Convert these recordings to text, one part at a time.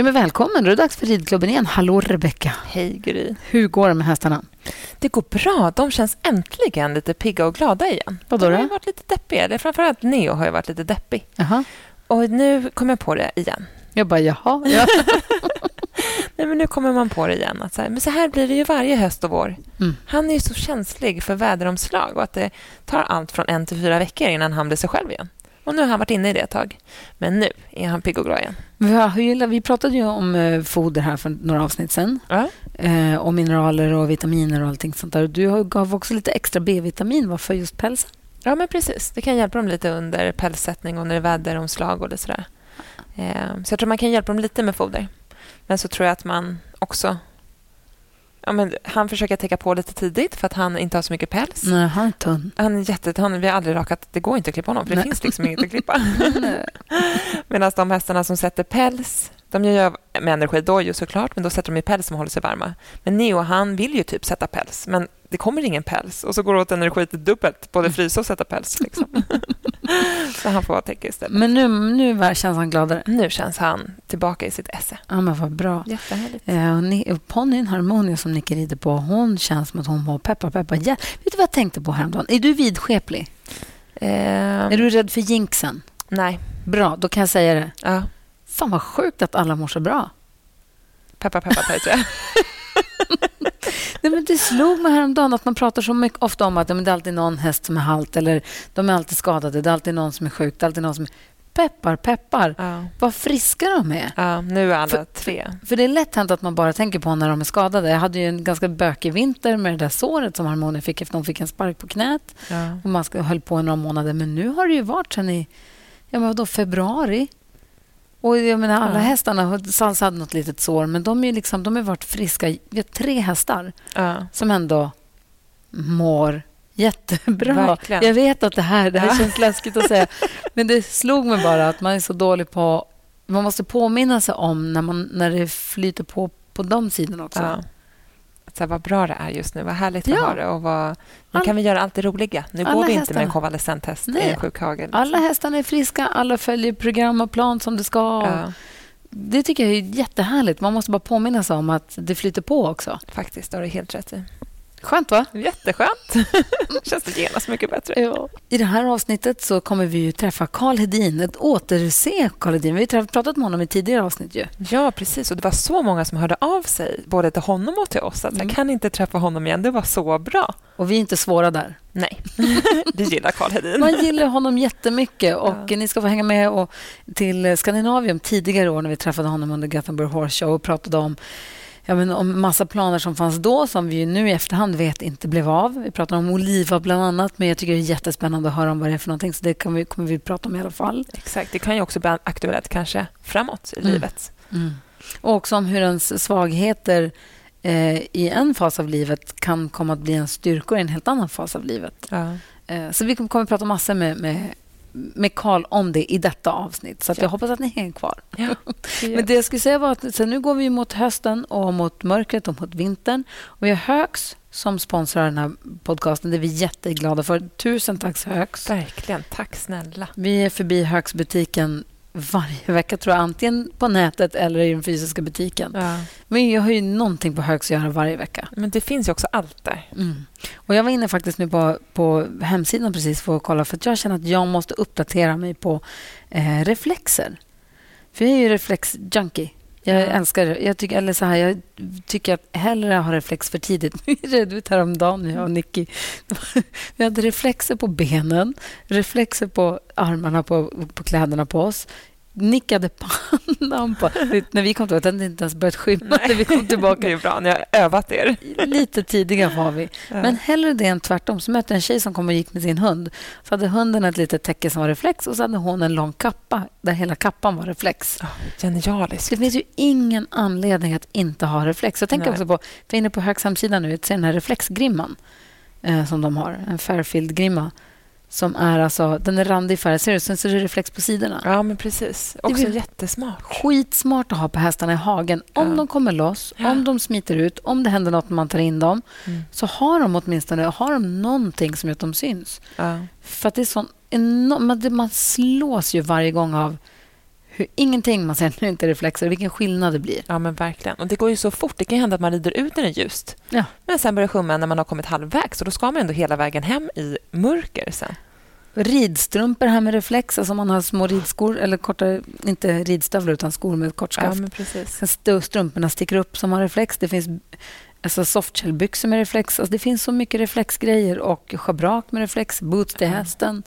Ja, men välkommen. Då är det dags för ridklubben igen. Hallå, Rebecka. Hej, Gry. Hur går det med hästarna? Det går bra. De känns äntligen lite pigga och glada igen. Vadå de har varit lite deppiga. Eller framförallt Neo har ju varit lite deppig. Jaha. Och nu kommer jag på det igen. Jag bara, jaha. Ja. Nej, men nu kommer man på det igen. Att så här, men så här blir det ju varje höst och vår. Mm. Han är ju så känslig för väderomslag och att det tar allt från en till fyra veckor innan han blir sig själv igen. Och nu har han varit inne i det ett tag. Men nu är han pigg och glad igen. Vi, pratade ju om eh, foder här för några avsnitt sen. Ja. Eh, och mineraler och vitaminer och allting sånt där. Du har- gav också lite extra B-vitamin. Varför just pälsen? Ja, men precis. Det kan hjälpa dem lite under pälssättning och när det är väderomslag och det sådär. Eh, Så jag tror man kan hjälpa dem lite med foder. Men så tror jag att man också... Ja, men han försöker täcka på lite tidigt för att han inte har så mycket päls. Nej, han är tunn. Han är jättetunn. Vi har aldrig rakat. Det går inte att klippa honom, för det Nej. finns liksom inget att klippa. Medan de hästarna som sätter päls, de gör ju med energidojor såklart, men då sätter de i päls som håller sig varma. Men Neo, han vill ju typ sätta päls, men det kommer ingen päls. Och så går det åt energi till dubbelt, både frysa och sätta päls. Liksom. så han får ha täcke istället. Men nu, nu känns han gladare. Nu känns han tillbaka i sitt esse. Ja, men vad bra. Jättehärligt. Eh, Ponnyn Harmonia som Nicke rider på, hon känns som att hon var peppar, peppar. Ja, vet du vad jag tänkte på häromdagen? Är du vidskeplig? Eh, Är du rädd för jinxen? Nej. Bra, då kan jag säga det. Ja. Fan vad sjukt att alla mår så bra. Peppar, peppar, jag. Nej, men det slog mig häromdagen att man pratar så mycket ofta om att ja, men det är alltid någon häst som är halt eller de är alltid skadade. Det är alltid någon som är sjuk. Det är alltid någon som är... Peppar, peppar. Ja. Vad friska de är. Ja, nu är alla För- tre. För det är lätt hänt att man bara tänker på när de är skadade. Jag hade ju en ganska bökig vinter med det där såret som Harmonia fick efter hon fick en spark på knät. Ja. Och man höll på i några månader. Men nu har det ju varit sen i ja, men vadå, februari. Och jag menar, alla Ja. hästarna, Salsa hade något litet sår, men de, är liksom, de har varit friska. Vi har tre hästar Ja. som ändå mår jättebra. Verkligen. Jag vet att det här, det här Ja. känns läskigt att säga, men det slog mig bara att man är så dålig på... Man måste påminna sig om när, man, när det flyter på på de sidorna också. Att Så här, vad bra det är just nu, vad härligt vi Ja. har det. Och vad, nu kan vi göra allt det roliga. Nu Alla går vi inte hästarna. med en konvalescent häst i en sjukhage. liksom. Alla hästarna är friska, alla följer program och plan som det ska. Ja, Det tycker jag är jättehärligt. Man måste bara påminna sig om att det flyter på också. faktiskt, det har du helt rätt i. Skönt, va? Jätteskönt. Känns det genast mycket bättre. Ja. I det här avsnittet så kommer vi ju träffa Karl Hedin, ett återse Karl Hedin. Vi har pratat med honom i tidigare avsnitt. Ju. Ja, precis. Och det var så många som hörde av sig, både till honom och till oss. Att Mm. jag kan inte träffa honom igen, det var så bra. Och vi är inte svåra där. Nej, det gillar Karl Hedin. Man gillar honom jättemycket och Ja. ni ska få hänga med och till Skandinavium tidigare år när vi träffade honom under Gothenburg Horse Show och pratade om Ja, men om massa planer som fanns då som vi nu i efterhand vet inte blev av. Vi pratade om Oliva bland annat, men jag tycker det är jättespännande att höra om vad det är för någonting, så det kan vi, kommer vi prata om i alla fall. Exakt, det kan ju också bli aktuellt kanske framåt i Mm. livet. Och också om hur ens svagheter eh, i en fas av livet kan komma att bli en styrkor i en helt annan fas av livet. Ja. Eh, så vi kommer, kommer prata massor med, med, med Carl om det i detta avsnitt, så jag hoppas att ni hänger kvar. Ja, Men det jag skulle säga var att så nu går vi mot hösten och mot mörkret och mot vintern. Och vi har Högs som sponsrar den här podcasten. Det är vi jätteglada för. Tusen tack Högs. Verkligen, tack snälla. Vi är förbi Högsbutiken varje vecka, tror jag. Antingen på nätet eller i den fysiska butiken. Ja. Men jag har ju någonting på Högs att göra varje vecka. Men det finns ju också allt där. Mm. Och jag var inne faktiskt nu på, på hemsidan precis för att kolla för att jag känner att jag måste uppdatera mig på eh, reflexer. För jag är ju reflex-junkie. Jag Ja. älskar det. Jag tycker, eller så här, jag tycker att hellre ha reflex för tidigt. Vi redde ut häromdagen, jag och Nicky. Vi hade reflexer på benen, reflexer på armarna, på, på kläderna på oss. Nick hade pannan på... När vi kom tillbaka, den hade inte ens börjat skymma när vi kom tillbaka. Det är bra, ni har övat er. Lite tidiga var vi. Men hellre det än tvärtom. Så mötte jag en tjej som kom och gick med sin hund. Så hade hunden ett litet täcke som var reflex och så hade hon en lång kappa där hela kappan var reflex. Ja, Genialiskt. Det finns ju ingen anledning att inte ha reflex. Jag tänker Nej. också på, är inne på Högs hemsida nu, ser den här reflexgrimman eh, som de har. En Fairfield-grimma. Som är alltså, den är randig färg. Ser du? Sen så är det reflex på sidorna. Ja, men precis. Också blir- jättesmart. Skitsmart att ha på hästarna i hagen. Om Ja. de kommer loss, Ja. om de smiter ut, om det händer något när man tar in dem Mm. så har de åtminstone har de någonting som gör att de syns. Ja. För att det är sån enorm, man, det- man slås ju varje gång av hur ingenting man säger nu inte är reflexer, vilken skillnad det blir. Ja, men verkligen. Och Det går ju så fort. Det kan hända att man rider ut när det är ljust. Ja. Men sen börjar sjunga när man har kommit halvvägs. Och då ska man ändå hela vägen hem i mörker sen. Ridstrumpor här med reflex, alltså man har små ridskor, eller korta, inte ridstövlar utan skor med kort skaft. Ja, strumporna sticker upp som har reflex. Det finns alltså softshellbyxor med reflex. Alltså det finns så mycket reflexgrejer och schabrak med reflex, boots till hästen.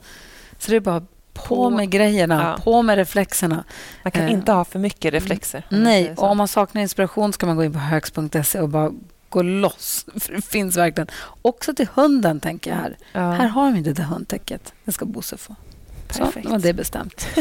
Så det är bara på, med grejerna, Ja. på med reflexerna. Man kan Eh. inte ha för mycket reflexer. Nej, så. och om man saknar inspiration ska man gå in på högs.se och bara gå loss. För det finns verkligen. Också till hunden, tänker jag här. ja. Här har vi inte det hundtäcket. Det ska Bosse få. Så, Perfekt. nu var det bestämt.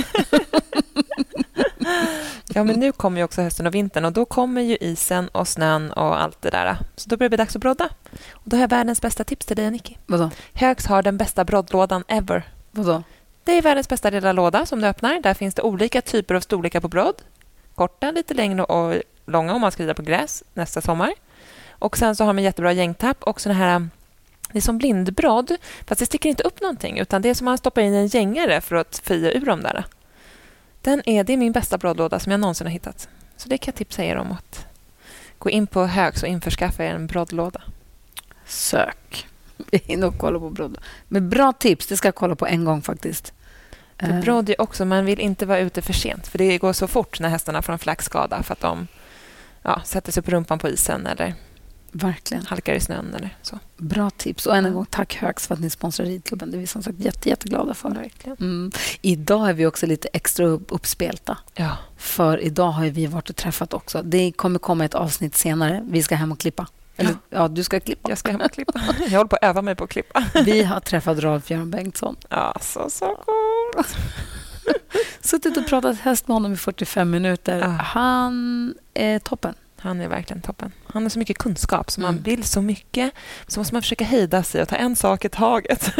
Ja, men nu kommer ju också hösten och vintern och då kommer ju isen och snön och allt det där. Så då blir det bli dags att brodda. Och då har jag världens bästa tips till dig, Nicky. Vadå? Högs har den bästa broddlådan ever. Vadå? Det är världens bästa lilla låda som du öppnar. Där finns det olika typer av storlekar på brodd. Korta, lite längre och långa om man ska rida på gräs nästa sommar. Och Sen så har man jättebra gängtapp och såna här det är som blindbrodd, fast det sticker inte upp någonting. utan Det är som att man stoppar in en gängare för att fia ur dem där. Den är, det är min bästa broddlåda som jag någonsin har hittat. Så det kan jag tipsa er om. att Gå in på Högs och införskaffa er en broddlåda. Sök. In och kolla på brodd. Med bra tips. Det ska jag kolla på en gång faktiskt. För Eh, också, man vill inte vara ute för sent. För Det går så fort när hästarna får en flackskada för att de ja, sätter sig på rumpan på isen eller Verkligen. halkar i snön. Eller så. Bra tips. Och än en gång, tack Högs för att ni sponsrar ridklubben. Det är vi som sagt jätte, jätteglada för. Verkligen. Mm. Idag är vi också lite extra upp- uppspelta. Ja. För idag har vi varit och träffat också. Det kommer komma ett avsnitt senare. Vi ska hem och klippa. Eller, ja. du ska klippa. Jag ska hem och klippa. Jag håller på att öva mig på att klippa. Vi har träffat Rolf-Göran Bengtsson. Ja, så, så coolt. Suttit och pratat häst med honom i 45 minuter. Ah. Han är toppen. Han är verkligen toppen. Han har så mycket kunskap, så man Mm. vill så mycket. Så måste man försöka hejda sig och ta en sak i taget.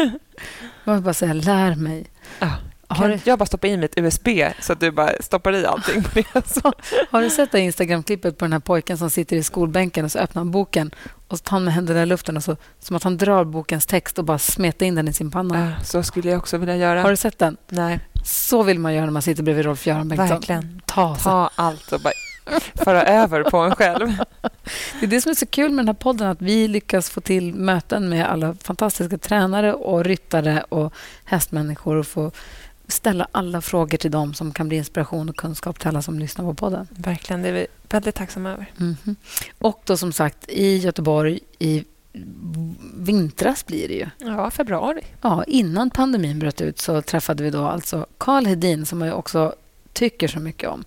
Man vill bara säga, lär mig. Ja. Har du, jag bara stoppa i mitt USB så att du bara stoppar i allting på det? Har du sett det Instagram-klippet på den här pojken som sitter i skolbänken och så öppnar han boken och så tar han med händerna i luften och så som att han drar bokens text och bara smetar in den i sin panna. Ja, så skulle jag också vilja göra. Har du sett den? Nej, Så vill man göra när man sitter bredvid Rolf-Göran Bengtsson. verkligen. Ta. Ta allt och bara föra över på en själv. Det är det som är så kul med den här podden, att vi lyckas få till möten med alla fantastiska tränare och ryttare och hästmänniskor och få ställa alla frågor till dem som kan bli inspiration och kunskap till alla som lyssnar på podden. Verkligen, det är vi väldigt tacksamma över. Mhm. Och då som sagt, i Göteborg i vintras blir det ju. Ja, februari. Ja, innan pandemin bröt ut så träffade vi då alltså Karl Hedin som jag också tycker så mycket om.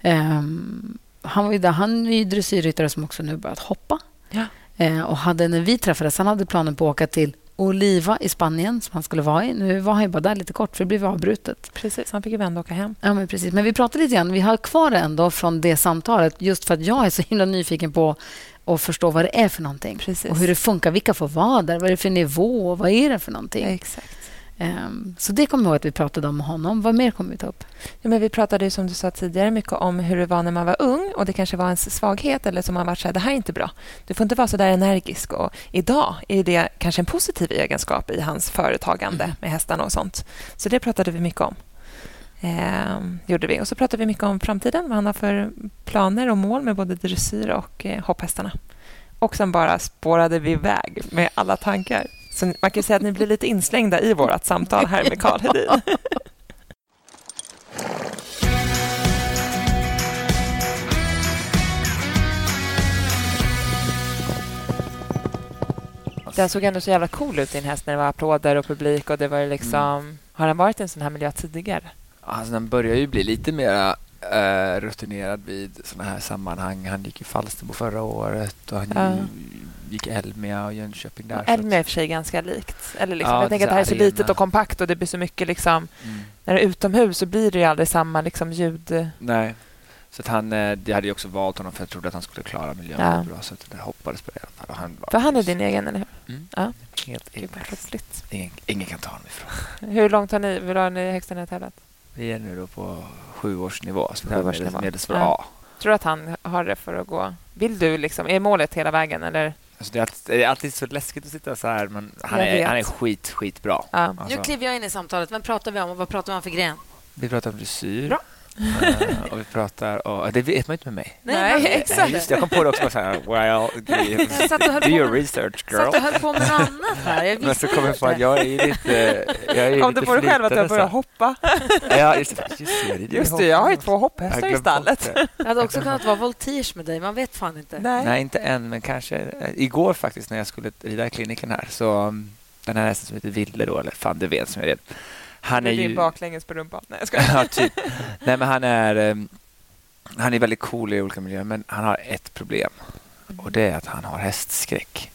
Ehm, han, var ju där, han är ju dressyrryttare som också nu börjat hoppa. Ja. Eh, och hade, när vi träffades, han hade planen på att åka till Oliva i Spanien som han skulle vara i. Nu var han ju bara där lite kort för det blev avbrutet. Precis, han fick ju vända och åka hem. Ja, men precis. Men vi pratade lite grann. Vi har kvar det ändå från det samtalet just för att jag är så himla nyfiken på att förstå vad det är för någonting. Precis. Och hur det funkar. Vilka får vara där? Vad är det för nivå? Vad är det för någonting? Exakt. Ehm, så det kommer jag ihåg att vi pratade om med honom. Vad mer kommer vi ta upp? Ja, men vi pratade ju som du sa tidigare mycket om hur det var när man var ung och det kanske var ens svaghet eller som man varit så här, det här är inte bra. Du får inte vara så där energisk. Och idag är det kanske en positiv egenskap i hans företagande Mm. med hästarna och sånt. Så det pratade vi mycket om. Ehm, gjorde vi. Och så pratade vi mycket om framtiden, vad han har för planer och mål med både dressyr och eh, hopphästarna. Och sen bara spårade vi iväg med alla tankar. Så man kan säga att ni blir lite inslängda i vårt samtal här med Karl Hedin. Den såg ändå så jävla cool ut, din häst, när det var applåder och publik. och det var liksom... Har den varit i en sån här miljö tidigare? Alltså, den börjar ju bli lite mer eh, rutinerad vid såna här sammanhang. Han gick i Falsterbo förra året och han Ja. gick Elmia och Jönköping där. Elmia är i och för sig ganska likt. Eller liksom, Ja, jag tänker att det här är så arena. litet och kompakt och det blir så mycket... liksom Mm. När det är utomhus så blir det ju aldrig samma liksom, ljud... Nej. Så att han, eh, de hade ju också valt honom för jag trodde att han skulle klara miljön Ja. bra. Så att det hoppades på det. Och han var För han är din egen, eller hur? Mm. Ja. Helt egen. Ingen, ingen kan ta honom ifrån. Hur långt har ni, hur har ni högst ni har tävlat? Vi är nu då på sjuårsnivå. Så Sjuårsnivå. Medels, medelsvår Ja. A. Tror du att han har det för att gå... Vill du liksom... Är målet hela vägen, eller? Alltså det, är alltid, det är alltid så läskigt att sitta så här, men han Jag är, vet. han är skit, skitbra. Ja. Alltså, Nu kliver jag in i samtalet. Vem pratar vi om och vad pratar vi om för gren? vi pratar om dressyr. Bra. Uh, och vi pratar och det vet man inte med mig. Nej, Nej exakt. Just, jag kom på det också. Så här, well, do your research girl. Satt och höll på med något annat här. Jag Men så kom jag på att jag är lite jag är Kom du på dig själv att du börjat hoppa? ja, just det. Just det, just det jag har ju två hopphästar i stallet. Det hade också kunnat vara voltige med dig. Man vet fan inte. Nej, Nej inte än, men kanske. Eh, igår faktiskt när jag skulle rida i kliniken här så mm, den här hästen som heter Ville då, eller fan det vet som jag red han är ju... baklänges på rumpan. Nej, jag ska. ja, typ. Nej, men han är, um, han är väldigt cool i olika miljöer, men han har ett problem. Och Det är att han har hästskräck.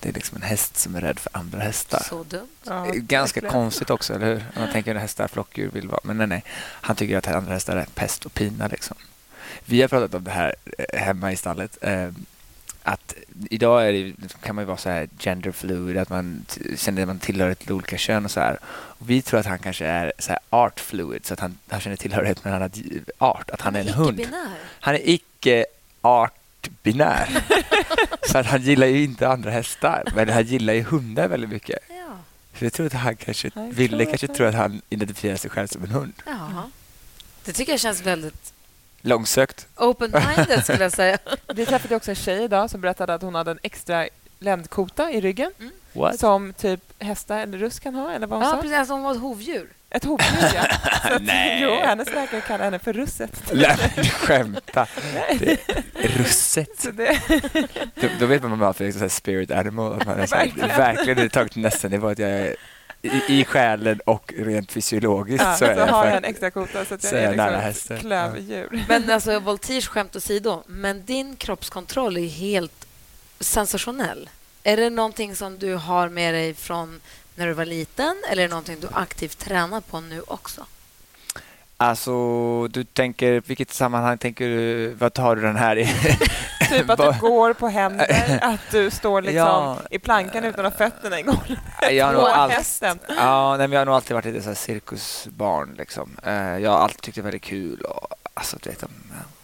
Det är liksom en häst som är rädd för andra hästar. Så dumt. Ja, Ganska verkligen. konstigt också, eller hur? Man tänker att hästar flockdjur vill vara. Men nej, nej. Han tycker att andra hästar är pest och pina. Liksom. Vi har pratat om det här eh, hemma i stallet. Att idag är det, kan man ju vara så här gender fluid, att man känner att man tillhör ett olika kön och så här. Och vi tror att han kanske är så här art fluid, så att han, han känner tillhörighet med en annan art, att han, han är en hund. Han är icke art binär. så att han gillar ju inte andra hästar, men han gillar ju hundar väldigt mycket. Ja. Så jag tror att han kanske, Ville kanske tror att han identifierar sig själv som en hund. Ja. Det tycker jag känns väldigt Långsökt. Open-minded, skulle jag säga. Vi träffade också en tjej idag som berättade att hon hade en extra ländkota i ryggen mm. som typ hästar eller russ kan ha, eller vad hon ja, sa? precis. Hon var ett hovdjur. Ett hovdjur, ja. Att, Nej. Jo, hennes läkare kallar henne för russet. Nej, men skämta. Det, russet. Det... Då, då, vet man att man har liksom spirit animal. Att man är här, verkligen tagit nästa nivå. Att jag är i, i själen och rent fysiologiskt ja, så, är så jag har jag en extra kota så att jag är, är liksom klövdjur. Ja. Men alltså, voltige skämt åsido, men din kroppskontroll är helt sensationell. Är det någonting som du har med dig från när du var liten eller är det någonting du aktivt tränar på nu också? Alltså, du tänker, vilket sammanhang tänker du, vad tar du den här i? typ att du går på händer, att du står liksom ja, i plankan utan att ha fötterna. Jag har nog alltid, ja, nej, jag har nog alltid varit lite så cirkusbarn. Liksom. Eh, jag har alltid tyckt det var väldigt kul och alltså, du vet,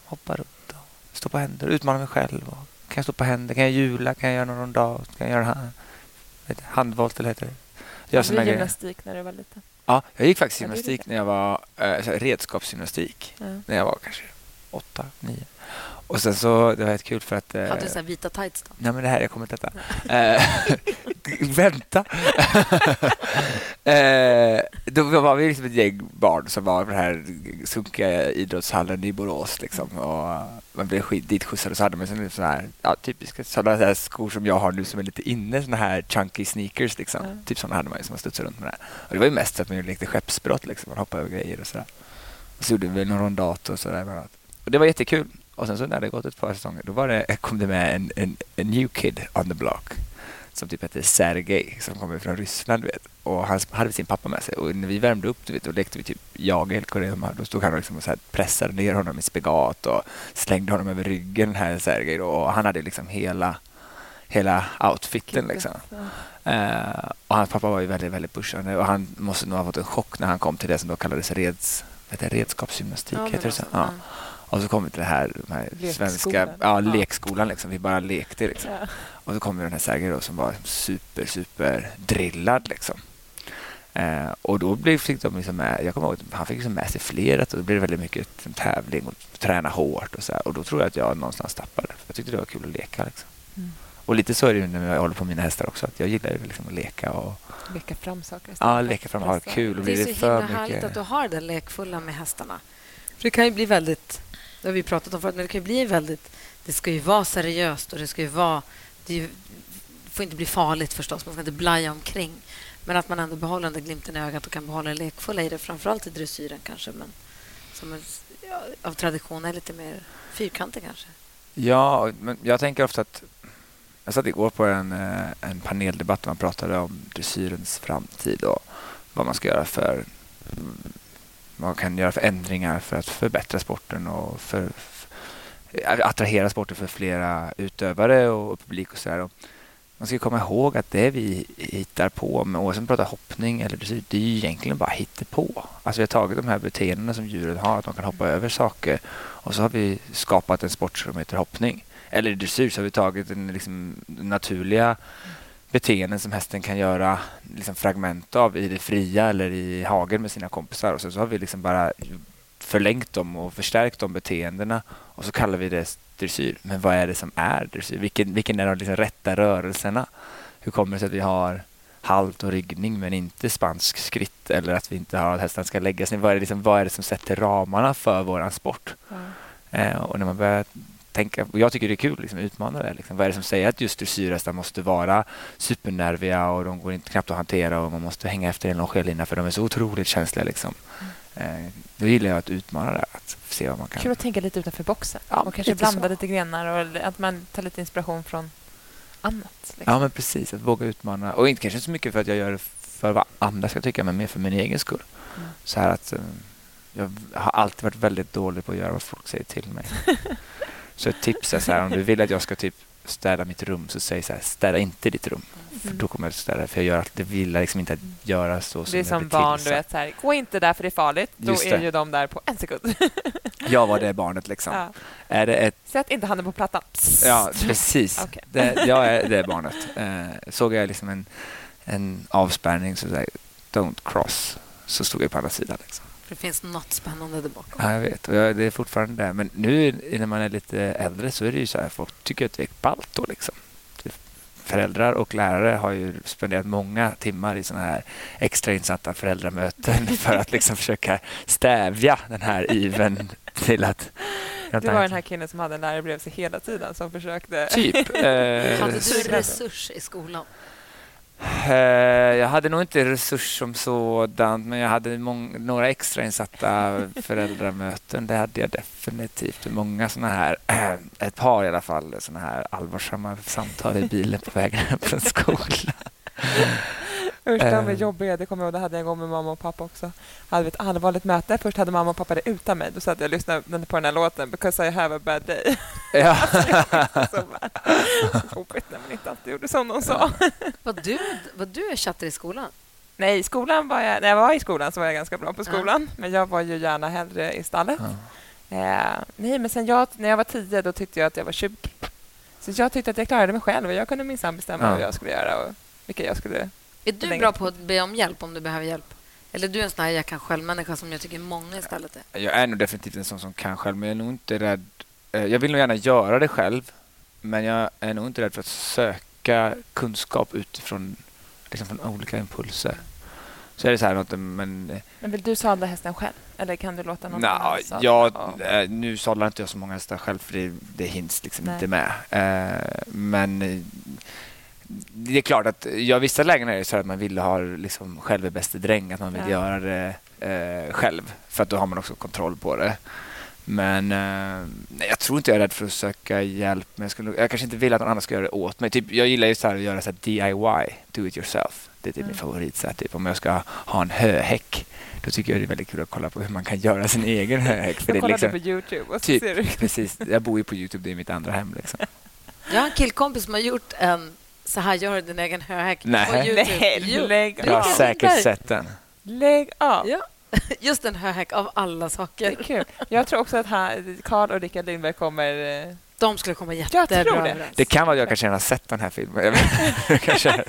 hoppa runt och stå på händer, utmana mig själv. Och, kan jag stå på händer? Kan jag hjula? Kan jag göra någon rondad? Kan jag göra handvolt eller heter det? Jag gjorde gymnastik när du var liten. Ja, jag gick faktiskt gymnastik när jag var eh, redskapsgymnastik. Ja. När jag var kanske åtta, nio. Och sen så, det var helt kul för att... Eh, Hade du så vita tights då? Nej, men det här, jag kommer till detta. Eh, vänta! eh, då var vi liksom ett gäng barn som var i den här sunkiga idrottshallen i Borås. Liksom, och man blev skit, ditskjutsad och så hade man såna, såna här, ja, typiska sådana här skor som jag har nu som är lite inne, såna här chunky sneakers. Liksom. Mm. Typ sådana hade man ju som man studsade runt med. Det, och det var ju mest att man lekte skeppsbrott, liksom. man hoppade över grejer och sådär. Och så gjorde vi någon rondat och sådär. Och det var jättekul. Och sen så när det gått ett par säsonger då var det, kom det med en, en, en new kid on the block som typ hette Sergej som kommer från Ryssland. Vet. Och han hade sin pappa med sig. Och när vi värmde upp vet, då lekte vi typ jag och Kurema. Då stod han liksom och så här pressade ner honom i spagat och slängde honom över ryggen, den här Sergej. Och han hade liksom hela, hela outfiten. Liksom. Uh, och hans pappa var ju väldigt, väldigt pushande. Och han måste nog ha fått en chock när han kom till det som då kallades reds, vet jag, redskapsgymnastik. Ja, heter det så? Ja. Och så kom vi till det här, de här svenska ja, lekskolan. Liksom. Vi bara lekte. Liksom. Ja. Och så kom den här Sergej som var super, super drillad. Liksom. Eh, och då blev, fick de liksom med, jag kommer ihåg, han fick liksom med sig fler. Och då blev det väldigt mycket tävling och träna hårt. Och, så här. och då tror jag att jag någonstans tappade. Jag tyckte det var kul att leka. Liksom. Mm. Och lite så är det när jag håller på med mina hästar också. Att jag gillar liksom att leka. Och, leka fram saker. Ja, leka fram, ha kul. Och det är så himla härligt att du har det lekfulla med hästarna. För det kan ju bli väldigt det har vi pratat om förut, men det kan ju bli väldigt... Det ska ju vara seriöst och det ska ju vara... Det ju, får inte bli farligt förstås, man ska inte blaja omkring. Men att man ändå behåller den glimten i ögat och kan behålla det lekfulla i det, framförallt i dressyren kanske, men som är, ja, av tradition är lite mer fyrkantig kanske. Ja, men jag tänker ofta att... Jag satt igår på en, eh, en paneldebatt där man pratade om dressyrens framtid och vad man ska göra för mm, man kan göra för ändringar för att förbättra sporten och för, för attrahera sporten för flera utövare och publik och sådär. Man ska komma ihåg att det vi hittar på, med, oavsett om vi pratar hoppning eller dressyr, det är ju egentligen bara på. Alltså vi har tagit de här beteendena som djuren har, att de kan hoppa över saker och så har vi skapat en sport som heter hoppning. Eller i dressyr så har vi tagit den liksom naturliga beteenden som hästen kan göra liksom fragment av i det fria eller i hagen med sina kompisar. Och sen så har vi liksom bara förlängt dem och förstärkt de beteendena och så kallar vi det dressyr. Men vad är det som är dressyr? Vilken, vilken är de liksom rätta rörelserna? Hur kommer det sig att vi har halt och ryggning men inte spansk skritt eller att vi inte har att hästen ska lägga sig? Vad är det, liksom, vad är det som sätter ramarna för vår sport? Mm. Eh, och när man börjar tänka, och jag tycker det är kul liksom, att utmana det. Liksom. Vad är det som säger att just dressyrhästar måste vara supernerviga och de går inte knappt att hantera och man måste hänga efter en longerlina för de är så otroligt känsliga. Liksom. Mm. Eh, då gillar jag att utmana det, att se vad man kan... Kul att tänka lite utanför boxen ja, och kanske blanda så. lite grenar och att man tar lite inspiration från annat. Liksom. Ja, men precis. Att våga utmana. Och inte kanske så mycket för att jag gör det för vad andra ska tycka, men mer för min egen skull. Mm. Så här att um, jag har alltid varit väldigt dålig på att göra vad folk säger till mig. så ett tips är så här, om du vill att jag ska typ städa mitt rum så säg så här, städa inte ditt rum. Mm. För då kommer jag att städa. För jag gör alltid, vill liksom inte att göra så som Det är som barn, du vet så här, gå inte där för det är farligt. Då är ju de där på en sekund. jag var det barnet liksom. Ja. Är det ett... Sätt inte handen på plattan. Psst. Ja, precis. okay. det, jag är det barnet. Eh, såg jag liksom en, en avspärrning så säger don't cross, så stod jag på andra sidan. Liksom. Det finns något spännande där bakom. Ja, jag vet. Och jag, det är fortfarande det. Men nu när man är lite äldre så är det ju så här, folk tycker att det är ballt då liksom föräldrar och lärare har ju spenderat många timmar i såna här extrainsatta föräldramöten för att liksom försöka stävja den här iven till att... Du var den här killen som hade en lärare bredvid sig hela tiden som försökte... Typ. Eh, hade du resurs i skolan? Eh, jag hade nog inte resurs som sådant, men jag hade många, några extrainsatta föräldramöten. Det hade jag definitivt. Många såna här, ett par i alla fall, såna här allvarsamma samtal i bilen på vägen hem från skolan. Usch, de är ehm. jobbiga. Det kommer jag ihåg. Det hade jag en gång med mamma och pappa också. hade ett allvarligt möte. Först hade mamma och pappa det utan mig. Då satt jag och lyssnade på den här låten Because I have a bad day. Ja. alltså, Jobbigt när man inte alltid gjorde som de sa. Var du, var du chatter i skolan? Nej, skolan var jag, när jag var i skolan så var jag ganska bra på skolan. Ja. Men jag var ju gärna hellre i stallet. Ja. Eh, nej, men sen jag, när jag var tio då tyckte jag att jag var 20. Så jag tyckte att jag klarade mig själv och jag kunde minsann bestämma ja. vad jag skulle göra och vilka jag skulle är du bra på att be om hjälp om du behöver hjälp? Eller är du en sån här jag kan själv-människa som jag tycker många istället är? Jag är nog definitivt en sån som kan själv, men jag är nog inte rädd. Eh, jag vill nog gärna göra det själv, men jag är nog inte rädd för att söka kunskap utifrån liksom från olika impulser. Så är det så här något, men... Eh, men vill du sadla hästen själv? Eller kan du låta någon annan sadla? Ja, eh, nu sadlar inte jag så många hästar själv för det, det hinns liksom inte med. Men det är klart att jag vissa lägen är det så att man vill ha liksom själv bäste dräng, att man vill ja. göra det eh, själv för att då har man också kontroll på det. Men eh, jag tror inte jag är rädd för att söka hjälp. Men jag, skulle, jag kanske inte vill att någon annan ska göra det åt mig. Typ, jag gillar ju så att göra så DIY, do it yourself. Det är typ mm. min favorit. Så här, typ, om jag ska ha en höhäck då tycker jag det är väldigt kul att kolla på hur man kan göra sin egen höhäck. För jag liksom, på Youtube och så typ, ser du. Precis, jag bor ju på Youtube, det är mitt andra hem. Liksom. Jag har en killkompis som har gjort en så här gör du din egen höhäck Nej. på Youtube. Nej, lägg av. Jag har säkert sett den. Lägg av. Ja. Just en höhäck av alla saker. Det är kul. Jag tror också att Carl och Rickard Lindberg kommer... Eh, De skulle komma jättebra jag tror det. det kan vara att jag kanske har sett den här filmen. kanske.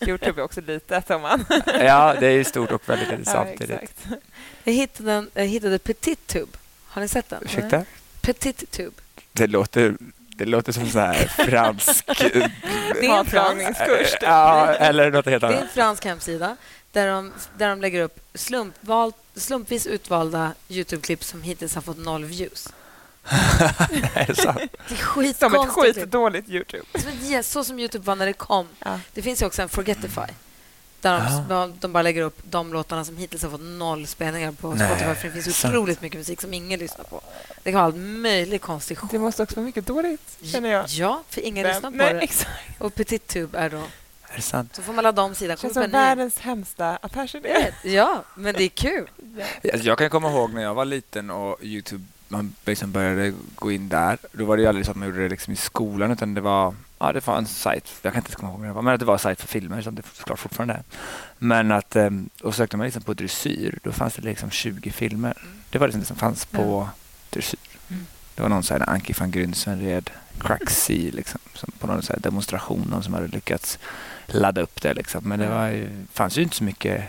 Youtube är också litet. Om man. ja, det är stort och väldigt, väldigt samtidigt. Ja, jag, hittade en, jag hittade Petit Tube. Har ni sett den? Ursäkta? Petit Tube. Det låter det låter som så här fransk... det är en fransk Ja, eller något helt annat. Det är en fransk hemsida där de, där de lägger upp slumpval, slumpvis utvalda Youtube-klipp som hittills har fått noll views. är det sant? Det är skitkonstigt. Som ett skitdåligt Youtube. Så, så som Youtube var när det kom. Ja. Det finns ju också en Forgetify där de, de, bara lägger upp de låtarna som hittills har fått noll spelningar på Nej, Spotify. För det finns otroligt mycket musik som ingen lyssnar på. Det kan vara allt möjligt konstigt Det måste också vara mycket dåligt, känner jag. Ja, för ingen Men, lyssnar på nej, det. Exakt. Och Petit Tube är då... Är det sant? Så får man ladda om sidan. Det känns som världens hemsta affärsidé. Ja, men det är kul. Ja. Jag kan komma ihåg när jag var liten och Youtube man liksom började gå in där. Då var det aldrig så att man gjorde det liksom i skolan utan det var ja, det var en sajt, jag kan inte komma ihåg det var, men att det var en sajt för filmer som det såklart fortfarande är. Men att, ehm, och sökte man liksom på dressyr, då fanns det liksom 20 filmer. Det var liksom det som fanns på dressyr. Mm. Det var någon så här, Anki van Grünsen red Cracksea liksom, som på någon så här demonstration, någon som hade lyckats ladda upp det. Liksom. Men det var ju, fanns ju inte så mycket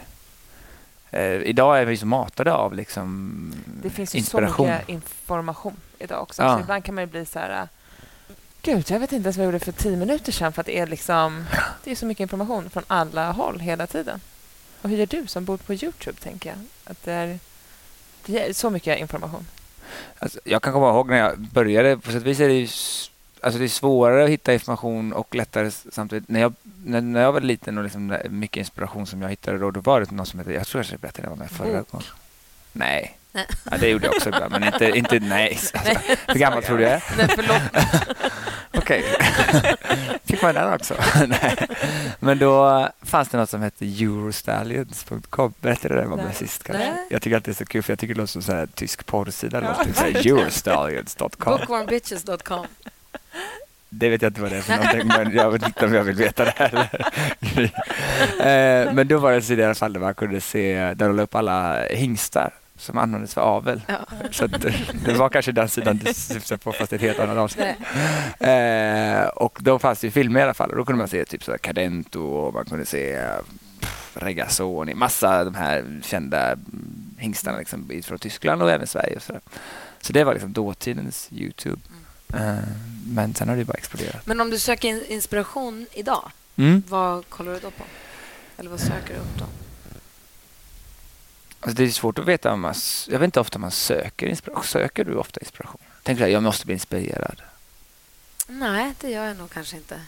eh, idag är vi så matade av liksom Det finns ju inspiration. så mycket information idag också. Ja. Så ibland kan man ju bli så här... äh, Gud, jag vet inte ens vad jag gjorde för tio minuter sedan för att det är liksom... Det är så mycket information från alla håll hela tiden. Och hur gör du som bor på Youtube, tänker jag? Att det är, det är så mycket information. Alltså, jag kan komma ihåg när jag började, på sätt och vis är det ju alltså det är svårare att hitta information och lättare samtidigt. När jag, när, när jag var liten och liksom mycket inspiration som jag hittade då, då var det någon som hette, jag tror jag berättade det var med förra gången. Nej. Nej. Ja, det gjorde jag också ibland, men inte, inte nej. Alltså, hur gammal tror du jag är? Nej, förlåt. Okej. Fick man den också? Nej. Men då fanns det något som hette eurostallions.com. Berättade jag det var med Nej. sist kanske? Nej. Jag tycker att det är så kul för jag tycker det låter som här tysk porrsida. Ja, eurostallions.com. Bookwormbitches.com. Det vet jag inte vad det är för någonting, men jag vet inte om jag vill veta det heller. eh, men då var det sida i alla fall där man kunde se, där de la upp alla hingstar som användes för avel. Ja. Så det- var kanske den sidan du syftade på, fast det är ett helt annat avsnitt. Eh, och då fanns det filmer i alla fall. Och då kunde man se typ så Cadento och man kunde se pff, Regazzoni, massa de här kända mm, hingstarna liksom, från Tyskland och även Sverige. Och så, där. så det var liksom dåtidens Youtube. Eh, men sen har det bara exploderat. Men om du söker in- inspiration idag, Mm. vad kollar du då på? Eller vad söker du upp då? Alltså det är svårt att veta om man... Jag vet inte ofta man söker inspiration. Söker du ofta inspiration? Tänker jag, jag måste bli inspirerad. Nej, det gör jag nog kanske inte.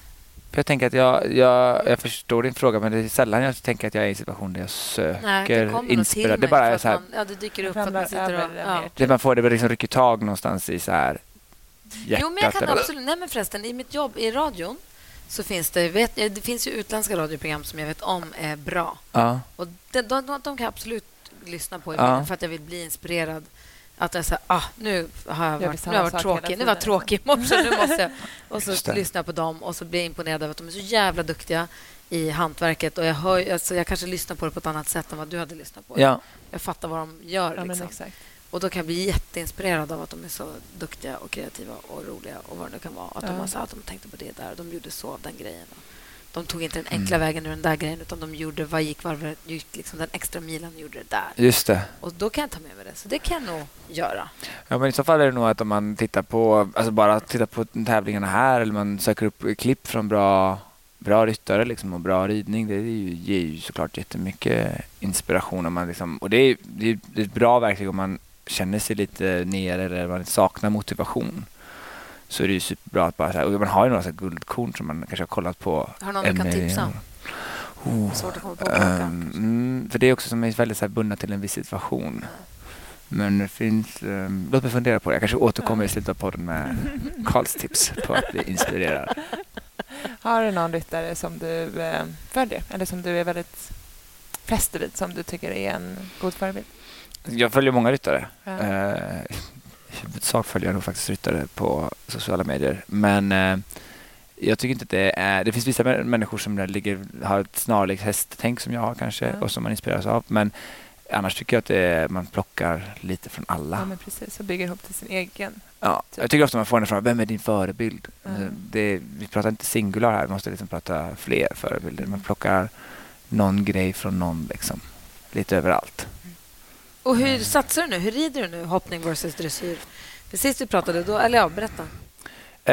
För jag tänker att jag, jag, jag förstår din fråga, men det är sällan jag tänker att jag är i en situation där jag söker Nej, det kommer nog till inspiration. mig. Det bara är att så här, man, ja, det dyker upp för att ramlar man sitter och... över Ja. ner. det man får, det liksom rycker tag någonstans i så här hjärtat. Jo, men jag kan eller- absolut... Nej, men förresten, i mitt jobb i radion så finns det... Vet, jag- det finns ju utländska radioprogram som jag vet om är bra. Ja. Och de, de, de, de kan jag absolut lyssna på Ja. för att jag vill bli inspirerad. Att jag säger, ah, nu har jag vi varit, nu har jag varit tråkig. Nu var jag tråkig i morse. Nu måste jag. Och så lyssnar jag på dem och så blir jag imponerad över att de är så jävla duktiga i hantverket. Och jag, hör, alltså, jag kanske lyssnar på det på ett annat sätt än vad du hade lyssnat på. ja. Jag fattar vad de gör. Ja, men liksom. exakt. Och då kan jag bli jätteinspirerad av att de är så duktiga och kreativa och roliga och vad det nu kan vara. Att de, Ja. har, så att de tänkte på det där de gjorde så av den grejen. De tog inte den enkla vägen ur den där grejen utan de gjorde vad gick varvet, gick liksom den extra milen och gjorde det där. Just det. Och då kan jag ta med mig det. Så det kan jag nog göra. Ja, men I så fall är det nog att om man tittar på, alltså bara tittar på tävlingarna här eller man söker upp klipp från bra, bra ryttare liksom, och bra ridning. Det är ju, ger ju såklart jättemycket inspiration. Om man liksom, och det är, det, är, det är ett bra verktyg om man känner sig lite nere eller man saknar motivation. Så är det ju superbra att bara... Så här, och man har ju några så här guldkorn som man kanske har kollat på. Har någon du kan tipsa om? Oh. Svårt att komma på. Um, mm, för det är också som är väldigt så här bundna till en viss situation. Men det finns... Um, låt mig fundera på det. Jag kanske återkommer i slutet av podden med Karls tips på att bli inspirerad. Har du någon ryttare som du eh, följer eller som du är väldigt fäster vid, som du tycker är en god förebild? Jag följer många ryttare. Ja. Uh, I huvudsak följer jag nog faktiskt ryttare på sociala medier. Men eh, jag tycker inte att det är... Det finns vissa mä- människor som ligger, har ett snarlikt hästtänk som jag har kanske Ja. och som man inspireras av. Men annars tycker jag att är, man plockar lite från alla. Ja, men precis. Och bygger ihop till sin egen. Ja, jag tycker ofta man får den frågan, vem är din förebild? Mm. Eh, Det, vi pratar inte singular här, vi måste liksom prata fler förebilder. Man plockar någon grej från någon, liksom. lite överallt. Och hur satsar du nu? Hur rider du nu? Hoppning versus dressyr? För sist vi pratade, då, eller ja, berätta.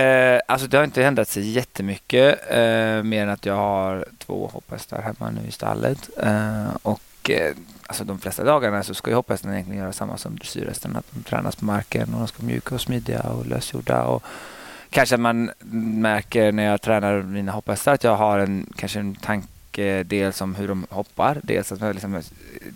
Eh, alltså det har inte ändrat sig jättemycket, eh, mer än att jag har två hopphästar hemma nu i stallet. Eh, och eh, alltså de flesta dagarna så ska ju hopphästarna egentligen göra samma som dressyrhästarna. Att de tränas på marken och de ska vara mjuka och smidiga och lösgjorda. Och kanske man märker när jag tränar mina hopphästar att jag har en, kanske en tanke dels om hur de hoppar. Dels att liksom,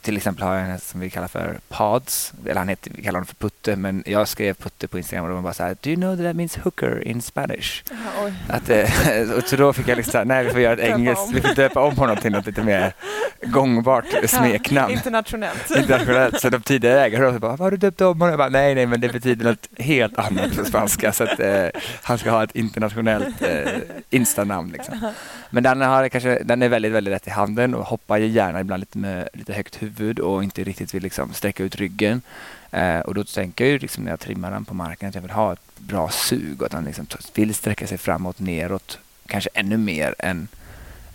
till exempel har jag en häst som vi kallar för Pods. Eller han heter, vi kallar honom för Putte, men jag skrev Putte på Instagram och de var bara så här Do you know that, that means hooker in Spanish? Oj. Att, eh, och så då fick jag liksom nej vi får göra ett engelskt, vi får döpa om honom till något lite mer gångbart smeknamn. Internationellt. Internationellt. Så de tidigare ägarna bara, vad har du döpt om honom? Jag bara, nej, nej, men det betyder något helt annat på spanska. Så att eh, han ska ha ett internationellt eh, instanamn. Liksom. Men den, har kanske, den är väldigt, väldigt lätt i handen och hoppar gärna ibland lite med lite högt huvud och inte riktigt vill liksom sträcka ut ryggen. Eh, och då tänker jag ju liksom när jag trimmar den på marken att jag vill ha ett bra sug och att han liksom vill sträcka sig framåt, neråt, kanske ännu mer än,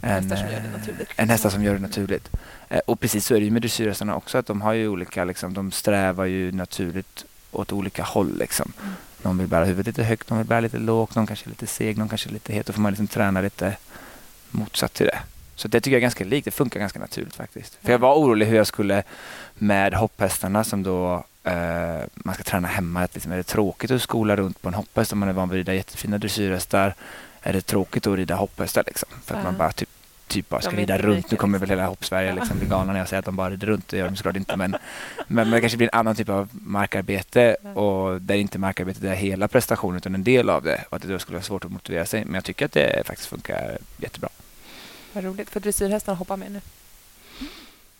än, Hästar som gör det naturligt. än hästar som gör det naturligt. Eh, Och precis så är det ju med dressyrhästarna också, att de har ju olika, liksom, de strävar ju naturligt åt olika håll. Liksom. Mm. Någon vill bära huvudet lite högt, någon vill bära lite lågt, någon kanske är lite seg, någon kanske är lite het. Då får man liksom träna lite motsatt till det. Så det tycker jag är ganska likt. Det funkar ganska naturligt faktiskt. För jag var orolig hur jag skulle med hopphästarna som då eh, man ska träna hemma. Att liksom, är det tråkigt att skola runt på en hopphäst om man är van vid att rida jättefina dressyrhästar? Är det tråkigt att rida hopphästar liksom? För att man bara typ, typ bara ska rida runt. Nu kommer väl hela hoppsverige liksom bli galna när jag säger att de bara rider runt. Det gör de såklart inte. Men, men, det kanske blir en annan typ av markarbete och där inte markarbetet är hela prestationen utan en del av det. Och att det då skulle vara svårt att motivera sig. Men jag tycker att det faktiskt funkar jättebra. Vad roligt. För dressyrhästarna hoppar med nu.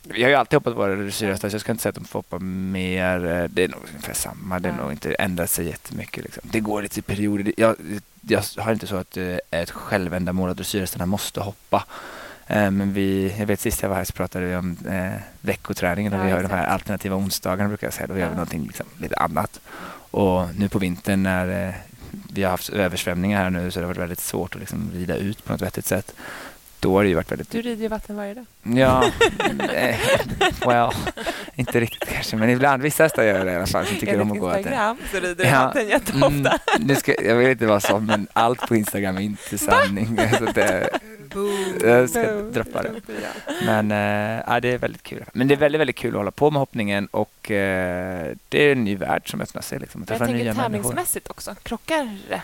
Jag har ju alltid hoppat på dressyrhästar så jag ska inte säga att de får hoppa mer. Eh, Det är nog ungefär samma. Det är Ja. nog inte ändrat sig jättemycket. Liksom. Det går lite i perioder. Jag, jag har inte så att det är ett självändamål att dressyrhästarna måste hoppa. Eh, Men vi, jag vet sist jag var här så pratade vi om eh, veckoträningen och Ja, vi har de här alternativa onsdagarna brukar jag säga. Då gör vi Ja. någonting liksom, lite annat. Och nu på vintern när eh, vi har haft översvämningar här nu så det har varit väldigt svårt att liksom rida ut på något vettigt sätt. Då har det ju varit väldigt Du rider ju vatten varje dag. Ja, eh, well, inte riktigt kanske, men ibland. Vissa hästar gör det i alla fall. Som tycker om att gå vatten. Instagram så rider du Ja, vatten jätteofta. Mm, nu ska, jag vill inte vara sån, men allt på Instagram är inte sanning. Så det, jag ska Boom. droppa det. Men ja, det är väldigt kul. Men det är väldigt, väldigt kul att hålla på med hoppningen och eh, det är en ny värld som öppnar sig. Liksom, Jag tänker människor. tävlingsmässigt också. Krockar det?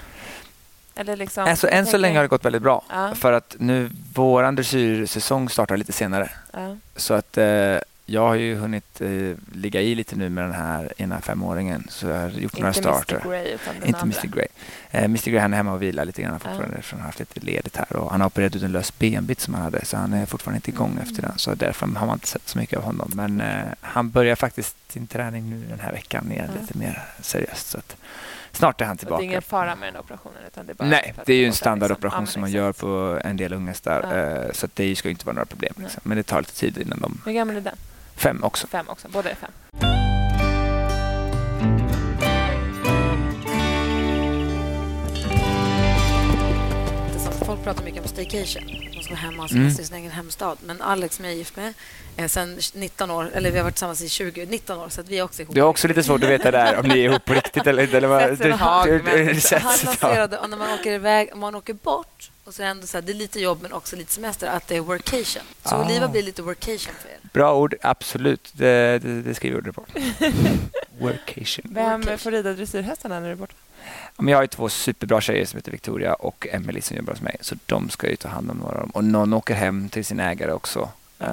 Eller liksom, Alltså, än så länge har det gått väldigt bra. Ja. För att nu, vår dressyrsäsong startar lite senare. Ja. Så att eh, jag har ju hunnit eh, ligga i lite nu med den här ena femåringen. Så jag har gjort några Inte starter. Mr Grey Inte. Mr Grey. Eh, Mr Grey han är hemma och vilar lite grann fortfarande eftersom han har haft lite ledigt här. Och han har opererat ut en lös benbit som han hade så han är fortfarande inte igång Mm. efter den. Så därför har man inte sett så mycket av honom. Men eh, han börjar faktiskt sin träning nu den här veckan igen Ja. lite mer seriöst. Så att snart är han Och det är tillbaka. ingen fara med den operationen? Utan det är bara Nej, för det är ju en låta standardoperation liksom- som Ja, man gör på en del unghästar. Ja. Eh, så det ska inte vara några problem. Liksom. Men det tar lite tid innan de... Hur gammal är den? Fem också. Fem också. Båda är fem. Folk pratar mycket om staycation. De ska vara hemma och Mm. i sin egen hemstad. Men Alex, som jag är gift med, är sen 19 år, eller vi har varit tillsammans i 20, 19 år, så att vi är också ihop. Du har också lite svårt att veta där om ni är ihop på riktigt eller inte. Eller vad- Sätts en hag du- du- du- Han lanserade, och när man åker iväg, om man åker bort, och så är det ändå så här, det är lite jobb men också lite semester, att det är workation. Så Ah. Oliva blir lite workation för er. Bra ord, absolut. Det, det, det skriver jag under på. Workation. Vem Workation. får rida dressyrhästarna när du är borta? Men jag har ju två superbra tjejer som heter Victoria och Emily som jobbar hos mig. Så de ska ju ta hand om några av dem. Och någon åker hem till sin ägare också. Eh,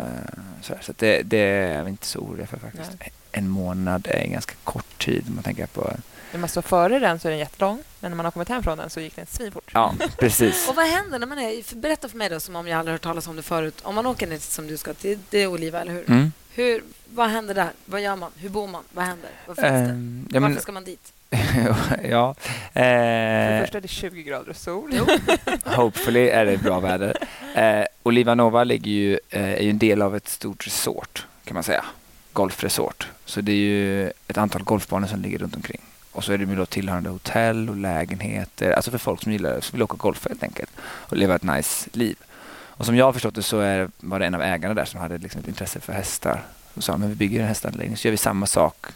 så det, det är vi inte så oroliga för faktiskt. En månad är en ganska kort tid om man tänker på... När man står före den så är den jättelång, men när man har kommit hem från den så gick den svinfort. Ja, precis. Och vad händer när man är... Berätta för mig då, som om jag aldrig hört talas om det förut. Om man åker ner som du ska till, det är Oliva, eller hur? Mm. hur? Vad händer där? Vad gör man? Hur bor man? Vad händer? Vad finns det? Ehm, ja, men, Varför ska man dit? ja. För det Eh, första är det 20 grader och sol. Hopefully är det bra väder. Eh, Oliva Nova ligger ju, eh, är ju en del av ett stort resort kan man säga. Golfresort. Så det är ju ett antal golfbanor som ligger runt omkring. Och så är det ju då tillhörande hotell och lägenheter. Alltså för folk som gillar som vill åka golf helt enkelt. Och leva ett nice liv. Och som jag har förstått det så är, var det en av ägarna där som hade liksom ett intresse för hästar. Och sa men vi bygger en hästanläggning så gör vi samma sak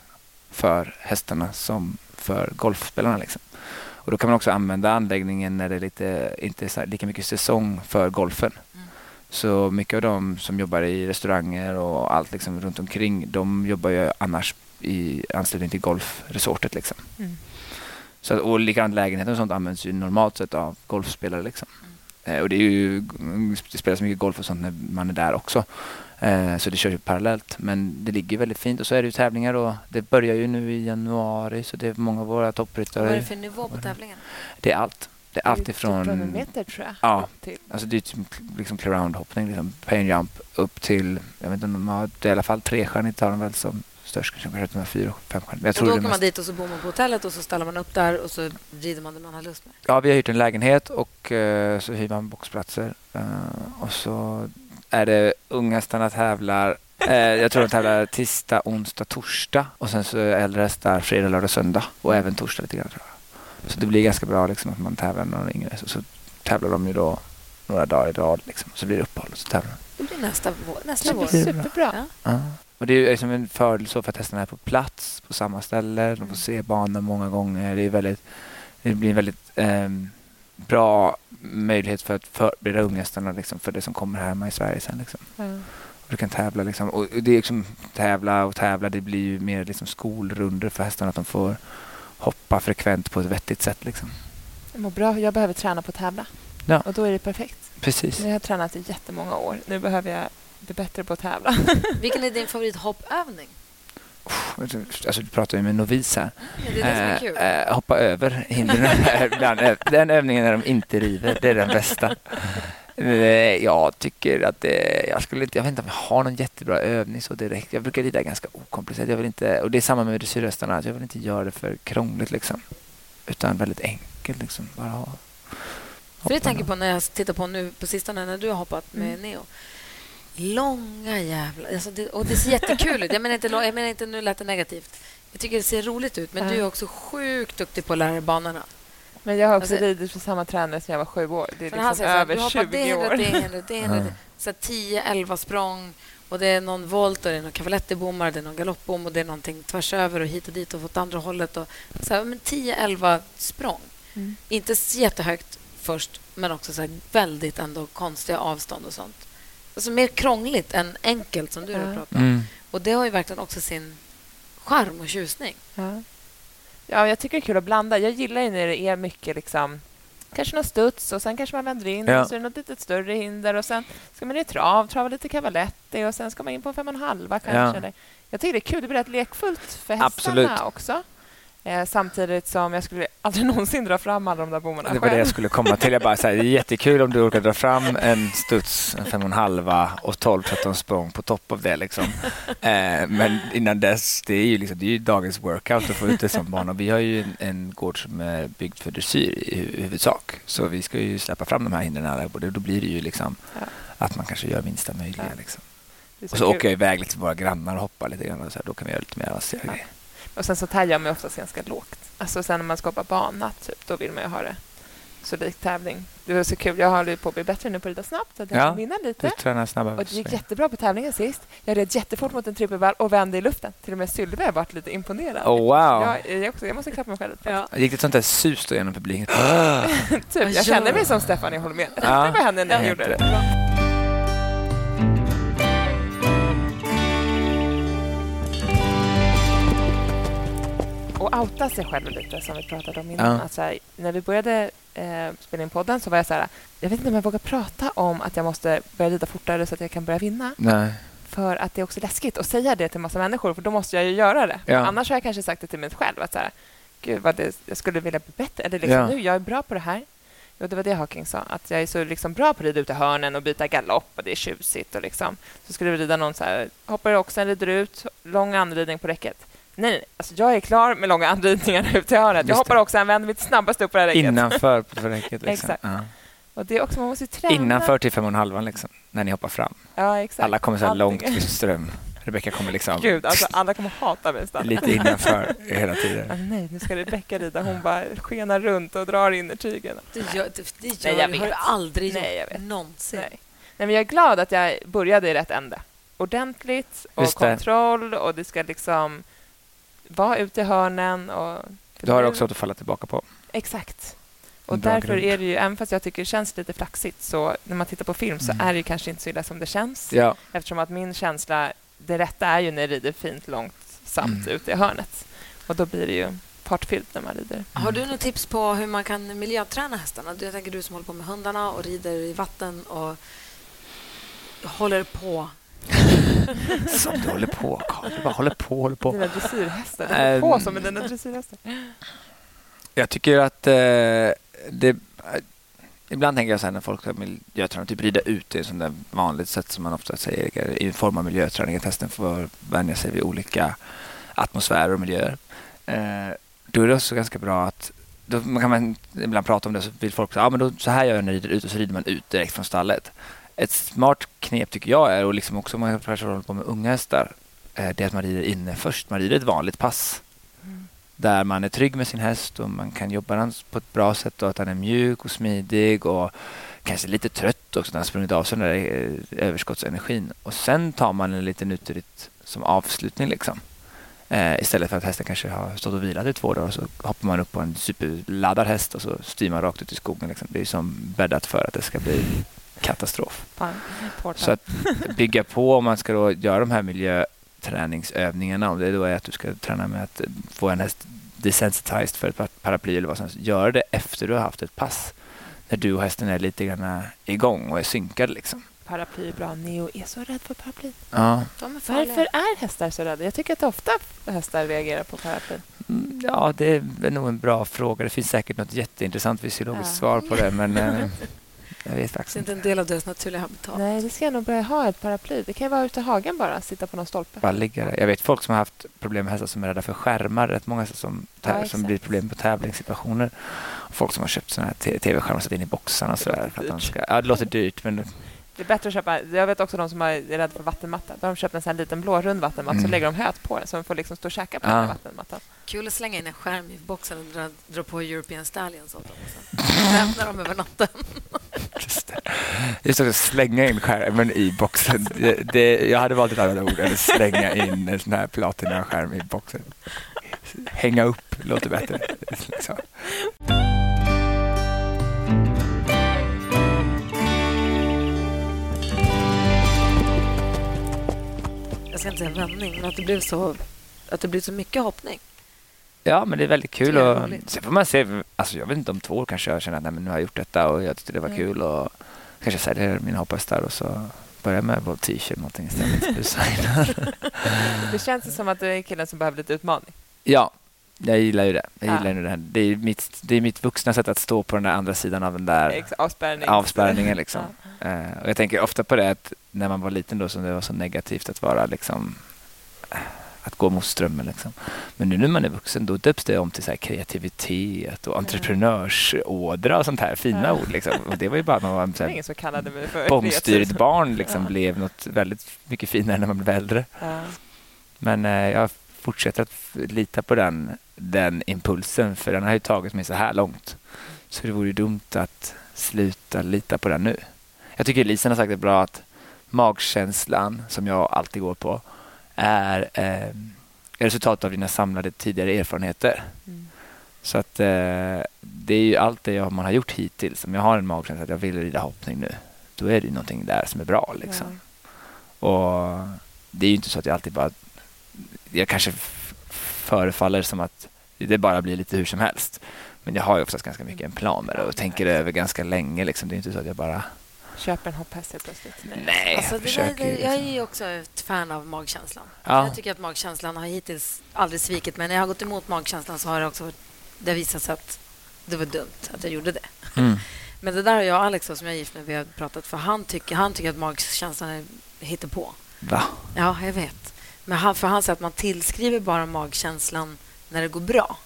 för hästarna som för golfspelarna. Liksom. Och då kan man också använda anläggningen när det är lite, inte är lika mycket säsong för golfen. Mm. Så mycket av de som jobbar i restauranger och allt liksom runt omkring, de jobbar ju annars i anslutning till golfresortet. Liksom. Mm. Så, och likadant lägenheten och sånt används ju normalt sett av golfspelare. Liksom. Eh, och det, är ju, det spelas mycket golf och sånt när man är där också. Eh, så det körs ju parallellt. Men det ligger väldigt fint. Och så är det ju tävlingar och det börjar ju nu i januari så det är många av våra Vad är toppryttare. det för nivå på tävlingen? Det är allt. Det är allt Det är ifrån... typ meter, tror jag. Ja. Till. Alltså det är typ liksom clear-round-hoppning, liksom pay and jump upp till, jag vet inte om de har, det är i alla fall trestjärnigt har de väl som störst, kanske de har fyra femstjärnigt. Jag Och tror då åker man dit och så bor man på hotellet och så ställer man upp där och så rider man det man har lust med. ja, vi har hyrt en lägenhet och eh, så hyr man boxplatser eh, och så är det unghästarna tävlar Eh, jag tror de tävlar tisdag, onsdag, torsdag och sen så äldre hästar fredag, lördag, söndag och även torsdag lite grann. Tror jag. Så det blir ganska bra liksom, att man tävlar när de är yngre. Så, så tävlar de ju då några dagar i rad. Liksom. Så blir det uppehåll och så tävlar Det blir nästa vår. Nästa vår. Superbra. Ja. Ja. Och det är liksom en fördel så för att hästarna är på plats på samma ställe. De får se banan många gånger. Det, är väldigt, det blir en väldigt ehm, bra möjlighet för att förbereda unghästarna liksom, för det som kommer här hemma i Sverige sen. Liksom. Och du kan tävla liksom. Och det är liksom tävla och tävla. Det blir ju mer liksom skolrunder för hästarna att de får hoppa frekvent på ett vettigt sätt. Liksom. Jag mår bra. Jag behöver träna på att tävla. Ja. Och då är det perfekt. Precis. Nu har jag tränat i jättemånga år. Nu behöver jag bli bättre på att tävla. Vilken är din favorithoppövning? Alltså, du pratar ju med novis här. Ja. Eh, eh, hoppa över hindren. Ibland. Den övningen när de inte river, det är den bästa. Eh, Jag tycker att det, jag skulle inte, jag vet inte om jag har någon jättebra övning så direkt. Jag brukar rida ganska okomplicerat. Jag vill inte, och det är samma med dressyrhästarna. Jag vill inte göra det för krångligt liksom. Utan väldigt enkelt liksom. Bara ha. För det tänker på när jag tittar på nu på sistone när du har hoppat med Mm. Neo. Långa jävla... Alltså det, och det ser jättekul ut. Jag menar inte, jag menar inte nu lät det negativt. Jag tycker det ser roligt ut, men Ja. du är också sjukt duktig på att lära dig banorna. Men jag har också Alltså- ridit för samma tränare sedan jag var sju år. Det är liksom säger här, över du hoppar 20 det år. det hindret, det hindret. Ja. Så här 10-11 språng och det är någon volt och det är någon cavaletti-bommar, det är någon galoppbom och det är någonting tvärs över och hit och dit och åt andra hållet. Och så här, men 10-11 språng. Mm. Inte jättehögt först, men också så här väldigt ändå konstiga avstånd och sånt. Alltså mer krångligt än enkelt, som du Ja. har pratat om. Mm. Och det har ju verkligen också sin charm och tjusning. Ja. ja, jag tycker det är kul att blanda. Jag gillar ju när det är mycket liksom Kanske någon studs och sen kanske man vänder in Ja. och så är det något litet större hinder och sen ska man i trav, trava lite cavaletti och sen ska man in på en fem och en halva kanske. Ja. Eller. Jag tycker det är kul. Det blir rätt lekfullt för hästarna Absolut. också. Eh, samtidigt som jag skulle aldrig någonsin dra fram alla de där bommarna Det var det jag själv. skulle komma till. Jag bara, så här, det är jättekul om du orkar dra fram en studs, en fem och en halva och 12-13 språng på topp av det. Liksom. Eh, men innan dess, det är ju, liksom, det är ju dagens workout att få ut det som barn. Och vi har ju en, en gård som är byggd för dressyr i hu- huvudsak. Så vi ska ju släppa fram de här hindren. alla. Och det- Då blir det ju liksom Ja. att man kanske gör minsta möjliga. Ja. Liksom. Och så kul. åker jag iväg lite till våra grannar och hoppar lite grann. Och så här, då kan vi göra lite mer avancerade Ja. grejer. Och sen så jag mig oftast ganska lågt. Alltså sen när man ska hoppa bana, typ, då vill man ju ha det så lik tävling. Det var så kul. Jag håller på att bli bättre nu på att rida snabbt, så att jag Ja, vinna Du lite. tränar snabbare. Och det gick jättebra på tävlingen sist. Jag red jättefort mot en trippelvall och vände i luften. Till och med har varit lite imponerad. Oh, wow! jag, jag, också, jag måste klappa mig själv. Ja. Gick det ett sånt där sus då genom publiken? typ, jag kände mig som Stefanie Holmén. Jag Ja. tittade på henne när jag Ja. gjorde det. Outa sig själv lite, som vi pratade om innan. Ja. Att så här, när vi började eh, spela in podden så var jag så här... Jag vet inte om jag vågar prata om att jag måste börja rida fortare så att jag kan börja vinna. Nej. För att det är också läskigt att säga det till massa människor, för då måste jag ju göra det. Ja. Annars har jag kanske sagt det till mig själv, att så här, Gud, vad det, jag skulle vilja bli bättre. Eller liksom, Ja. nu, jag är bra på det här. Jo, det var det Hawking sa, att jag är så liksom bra på att rida ut i hörnen och byta galopp och det är tjusigt. Och liksom. Så skulle vi rida någon så här, hoppar också rider ut, lång anridning på räcket. Nej, nej, alltså jag är klar med långa anridningar ut i hörnet. Jag hoppar det. också en, vänder mitt snabbast upp på det här räcket. Innanför på räcket. Liksom. Exakt. Ja. Och det är också, man måste ju träna. Innanför till fem och en halvan liksom, när ni hoppar fram. Ja, exakt. Alla kommer så här långt Allting. vid ström. Rebecka kommer liksom Gud, alltså alla kommer hata mig snart. lite innanför hela Ah, tiden. nej, nu ska Rebecka rida. Hon bara skenar runt och drar innertygen. Det gör, det, det gör Nej, jag har du vet. aldrig Nej, jag gjort. vet. Någonsin. Nej. nej, men jag är glad att jag började i rätt ände. Ordentligt och Just det. kontroll och det ska liksom vara ute i hörnen. Och Du har också att falla tillbaka på. Exakt. Och därför grund. är det ju, även fast jag tycker det känns lite flaxigt, så när man tittar på film så Mm. är det ju kanske inte så illa som det känns. Ja. Eftersom att min känsla, det rätta är ju när jag rider fint, långt, samt Mm. ute i hörnet. Och då blir det ju fartfyllt när man rider. Har du några tips på hur man kan miljöträna hästarna? Jag tänker du som håller på med hundarna och rider i vatten och håller på. Som du håller på, Karl. Du bara håller på, håller på. Dina dressyrhästar. Du håller på Ehm. som med dina dressyrhästar. Jag tycker att eh, det... eh, Ibland tänker jag så här när folk ska miljöträna, typ rida ut, det är sånt där vanligt sätt som man ofta säger i form av miljöträning, att hästen får vänja sig vid olika atmosfärer och miljöer. Eh, då är det också ganska bra att då kan man ibland prata om det så vill folk säga ah, men då, så här gör jag när jag rider ut och så rider man ut direkt från stallet. Ett smart knep tycker jag är, och liksom också om man håller på med unga hästar, eh, det är att man rider inne först. Man rider ett vanligt pass där man är trygg med sin häst och man kan jobba den på ett bra sätt och att den är mjuk och smidig och kanske lite trött också när han sprungit av sig den där eh, överskottsenergin. Och sen tar man en liten uteritt som avslutning liksom. Eh, istället för att hästen kanske har stått och vilat i två dagar och så hoppar man upp på en superladdad häst och så styr man rakt ut i skogen. Liksom. Det är som bäddat för att det ska bli katastrof. Så att bygga på om man ska då göra de här miljöträningsövningarna, om det då är att du ska träna med att få en häst desensitized för ett paraply eller vad som helst. Gör det efter du har haft ett pass. När du och hästen är lite grann igång och är synkade. Liksom. Paraply är bra. Neo är så rädd för paraply. Ja. Varför är hästar så rädda? Jag tycker att ofta hästar reagerar på paraply. Mm, ja, det är nog en bra fråga. Det finns säkert något jätteintressant fysiologiskt ja. svar på det. Men eh, Jag vet faktiskt Det är inte en del av deras naturliga habitat. Nej, det ska jag nog börja ha ett paraply. Det kan ju vara ute i hagen bara, sitta på någon stolpe. Bara ligga där. Jag vet folk som har haft problem med hästar som är rädda för skärmar. Rätt många hästar som, ja, som blir problem på tävlingssituationer. Folk som har köpt såna här tv-skärmar och satt in i boxarna. Så där, för att de ska, ja, det låter dyrt, men det är bättre att köpa... Jag vet också de som är rädda för vattenmatta. Då har de köpt en sån liten blå rund vattenmatta mm. så lägger de höet på den så de får liksom stå och käka på ja. den vattenmattan. Kul att slänga in en skärm i boxen och dra, dra på European Stallions åt dem. Lämna dem över natten. Just att slänga in skärmen i boxen. Det, det, jag hade valt ett annat ord än slänga in en sån här platinaskärm i boxen. Hänga upp låter bättre. Liksom. ska inte säga vändning, men att det blev så, att det blev så mycket hoppning. Ja, men det är väldigt kul. Och, sen får man se, alltså jag vet inte om två år kanske jag känner att nej, men nu har jag gjort detta och jag tyckte det var mm. kul och kanske säljer mina hopphästar och så börjar med Bolt T-shirt någonting istället. det känns som att du är killen som behöver lite utmaning. Ja, jag gillar ju det. Jag gillar ja. det, här. Det, är mitt, det är mitt vuxna sätt att stå på den där andra sidan av den där Avspärrning. avspärrningen. Liksom. Ja. Uh, och jag tänker ofta på det att när man var liten då som det var så negativt att vara liksom uh, att gå mot strömmen. Liksom. Men nu när man är vuxen då döps det om till så kreativitet och entreprenörsådra och sånt här fina ja. ord. Liksom. Och det var ju bara att man var så för bångstyrigt barn. Liksom, ja. blev något väldigt mycket finare när man blev äldre. Ja. Men uh, jag fortsätter att lita på den, den impulsen för den har ju tagit mig så här långt. Så det vore ju dumt att sluta lita på den nu. Jag tycker Lisen har sagt det bra att magkänslan som jag alltid går på är eh, resultatet av dina samlade tidigare erfarenheter. Mm. Så att eh, det är ju allt det jag, man har gjort hittills. Om jag har en magkänsla att jag vill rida hoppning nu, då är det ju någonting där som är bra. Liksom. Ja. Och Det är ju inte så att jag alltid bara jag kanske förefaller som att det bara blir lite hur som helst. Men jag har ju oftast ganska mycket en plan med det och tänker över ganska länge. Liksom. Det är inte så att jag bara... Köper en hopphäst helt plötsligt. Nej, alltså, jag försöker. Där, liksom. Jag är också ett fan av magkänslan. Ja. Jag tycker att magkänslan har hittills aldrig svikit mig. När jag har gått emot magkänslan så har det också det visat sig att det var dumt att jag gjorde det. Mm. Men det där har jag och Alex, som jag är gift med, vi har pratat för han tycker, han tycker att magkänslan är hittepå. Va? Ja, jag vet. Men han, för han säger att man tillskriver bara magkänslan när det går bra.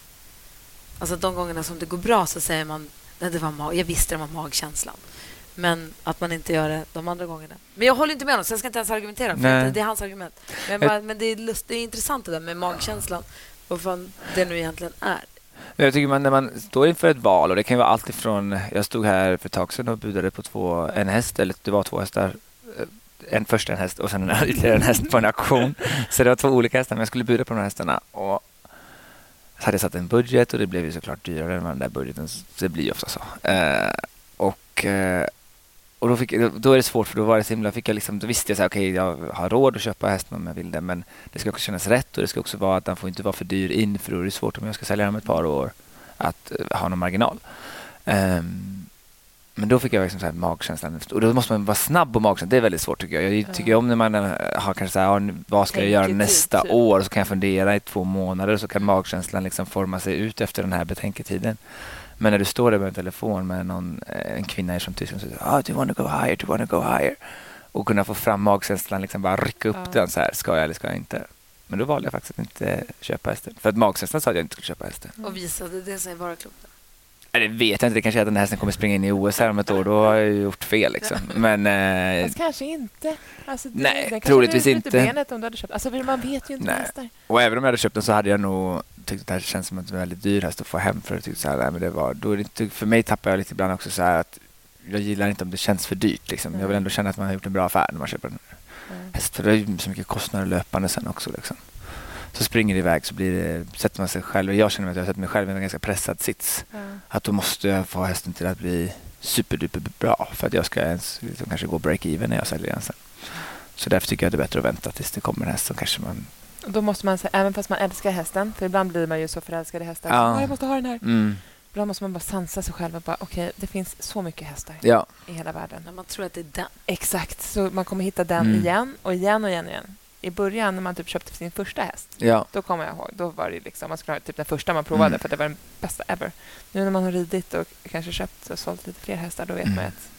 Alltså de gångerna som det går bra så säger man att det var mag jag visste det var magkänslan. Men att man inte gör det de andra gångerna. Men jag håller inte med honom, så jag ska inte ens argumentera. För det, det är hans argument. Men, man, men det, är lust, det är intressant det där med magkänslan. Vad fan det nu egentligen är. Jag tycker man, när man står inför ett val och det kan vara allt ifrån... Jag stod här för ett tag sedan och budade på två, en häst, eller det var två hästar en, först en häst och sen en, ytterligare en häst på en auktion. Så det var två olika hästar, men jag skulle bjuda på de här hästarna. Och så hade jag satt en budget och det blev ju såklart dyrare än den där budgeten. Så det blir ju ofta så. Eh, och eh, och då, fick, då är det svårt för då var det så himla, fick jag liksom, då visste jag att okay, jag har råd att köpa hästen om jag vill det men det ska också kännas rätt och det ska också vara att den får inte vara för dyr in för då är det svårt om jag ska sälja den om ett par år att uh, ha någon marginal. Um, men då fick jag liksom så här magkänslan. Och då måste man vara snabb på magkänslan. Det är väldigt svårt tycker jag. Jag tycker om när man eh, har kanske så här, vad ska jag göra nästa typ. år? Så kan jag fundera i två månader och så kan magkänslan liksom forma sig ut efter den här betänketiden. Men när du står där med en telefon med någon, eh, en kvinna från Tyskland och säger oh, do you want to go higher, do you want to go higher? Och kunna få fram magkänslan, liksom bara rycka upp ja. den så här, ska jag eller ska jag inte? Men då valde jag faktiskt att inte köpa hästen. För att magkänslan sa att jag inte skulle köpa hästen. Och visade det sig vara klokt? Det vet jag inte. Det kanske är att den här hästen kommer springa in i OS här om ett år. Då har jag gjort fel. Liksom. Men, eh, Fast kanske inte. Alltså, det, nej, den troligtvis inte. Benet om du hade köpt. Alltså, man vet ju inte nej. hästar. Och även om jag hade köpt den så hade jag nog tyckt att det här känns som en väldigt dyr häst att få hem. För, jag så här, nej, men det var, då det för mig tappar jag lite ibland också så här att jag gillar inte om det känns för dyrt. Liksom. Jag vill ändå känna att man har gjort en bra affär när man köper en Mm. häst. För det är ju så mycket kostnader löpande sen också. Liksom. Så springer det iväg så blir det, sätter man sig själv, jag känner att jag sätter mig själv i en ganska pressad sits. Ja. Att då måste jag få hästen till att bli superduper bra för att jag ska ens liksom, kanske gå break-even när jag säljer den sen. Så därför tycker jag att det är bättre att vänta tills det kommer en häst som kanske man... Då måste man, säga, även fast man älskar hästen, för ibland blir man ju så förälskad i hästar. Ja. Ja. Jag måste ha den här. Mm. Ibland måste man bara sansa sig själv och bara, okej, det finns så mycket hästar Ja, i hela världen. När man tror att det är den. Exakt, så man kommer hitta den Mm. igen och igen och igen och igen. I början när man typ köpte sin första häst, ja. då kommer jag ihåg, då var det liksom, man skulle ha typ den första man provade Mm. för att det var den bästa ever. Nu när man har ridit och kanske köpt och sålt lite fler hästar, då vet Mm. man att det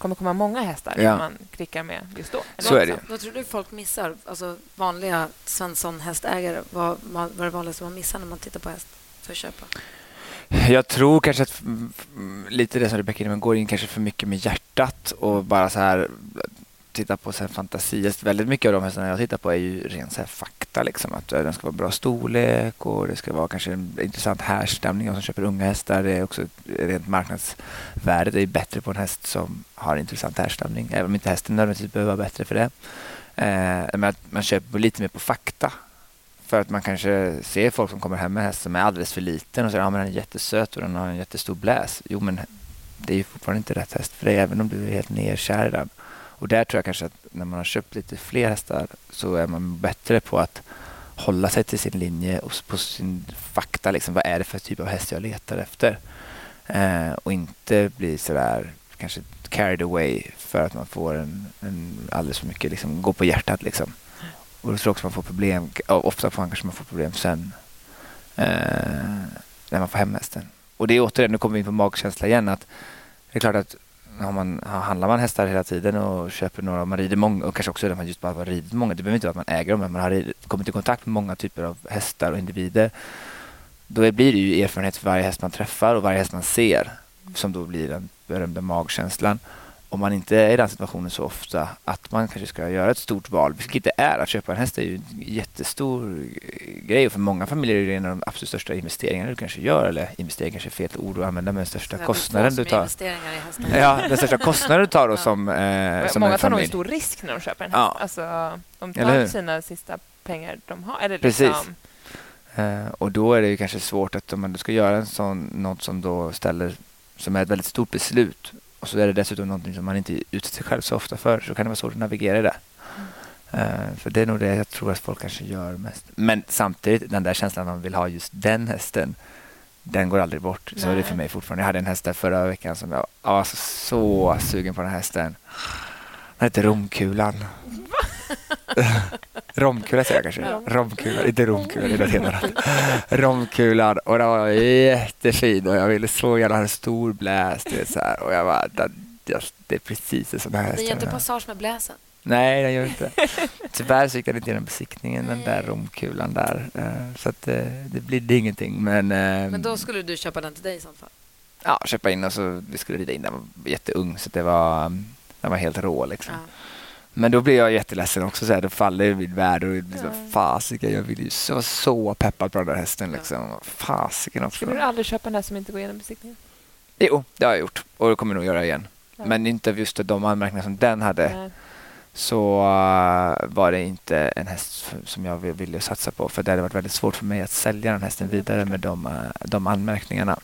kommer komma många hästar Ja. som man klickar med just då. Så är det. Vad tror du folk missar? Alltså vanliga Svensson-hästägare. Vad, vad är det vanligaste man missar när man tittar på häst för att köpa? Jag tror kanske att mm, lite det som Rebecka inne, man går in kanske för mycket med hjärtat och bara så här titta på så här fantasi. Väldigt mycket av de hästarna jag tittar på är ju ren så här fakta. Liksom. Att eh, den ska vara bra storlek och det ska vara kanske en intressant härstamning. Jag som köper unga hästar. Det är också rent marknadsvärdet är ju bättre på en häst som har intressant härstamning. Även om inte hästen nödvändigtvis behöver vara bättre för det. Eh, men att man köper lite mer på fakta. För att man kanske ser folk som kommer hem med en häst som är alldeles för liten och säger att ah, men den är jättesöt och den har en jättestor bläs. Jo, men det är ju fortfarande inte rätt häst för dig även om du är helt nerkär i den. Och där tror jag kanske att när man har köpt lite fler hästar så är man bättre på att hålla sig till sin linje och på sin fakta. Liksom, vad är det för typ av häst jag letar efter? Eh, och inte bli sådär kanske carried away för att man får en, en alldeles för mycket, liksom, gå på hjärtat. Liksom. Och då tror jag också man får problem, ofta får man kanske man får problem sen eh, när man får hem hästen. Och det är återigen, nu kommer vi in på magkänsla igen, att det är klart att har man, handlar man hästar hela tiden och köper några, man rider många och kanske också när man just bara har ridit många, det behöver inte vara att man äger dem, men man har ridit, kommit i kontakt med många typer av hästar och individer. Då blir det ju erfarenhet för varje häst man träffar och varje häst man ser som då blir den berömda magkänslan. Om man inte är i den situationen så ofta att man kanske ska göra ett stort val, vilket det är. Att köpa en häst är ju en jättestor grej och för många familjer är det en av de absolut största investeringarna du kanske gör. Eller investering kanske är fel ord att använda, men den största kostnaden du tar. investeringar i hästar. Ja, den största kostnaden du tar då Ja. som, eh, som Många en tar nog en stor risk när de köper en häst. Ja. Alltså, de tar sina sista pengar de har. Eller Precis. liksom, Eh, och då är det ju kanske svårt att om man ska göra en sån, något som då ställer, som är ett väldigt stort beslut och så är det dessutom någonting som man inte utsätter sig själv så ofta för så kan det vara svårt att navigera i det. Eh, för det är nog det jag tror att folk kanske gör mest. Men samtidigt, den där känslan man vill ha just den hästen, den går aldrig bort. Så är det Nej. för mig fortfarande. Jag hade en häst där förra veckan som jag var så, så sugen på den hästen. Den heter Romkulan. Romkula säger jag kanske. Ja. Romkulan, inte romkula, det är något annat. Romkulan och den var jättefin och jag ville så gärna ha en stor bläs. Du vet, så här. Och jag bara, "Den- det är precis en sån här häst. Den gör jag inte vill ha." passage med bläsen. Nej, den gör inte. Tyvärr så gick den inte genom besiktningen, den där romkulan där. Eh, Så att eh, det blir ingenting. Men, eh, Men då skulle du köpa den till dig i sånt fall? ja, köpa in och så vi skulle rida in. Den var jätteung så det var, den var helt rå liksom. Ja. Men då blir jag jätteledsen också. Så här, då faller mitt värde och liksom, fasiken, jag vill ju så, så peppad på den där hästen. Liksom. Fasiken också. skulle du aldrig köpa en häst som inte går igenom besiktningen? Jo, det har jag gjort och det kommer jag nog göra igen. Ja. Men inte just de anmärkningar som den hade. Nej. så uh, var det inte en häst som jag vill- ville satsa på. För det hade varit väldigt svårt för mig att sälja den hästen vidare med de, uh, de anmärkningarna.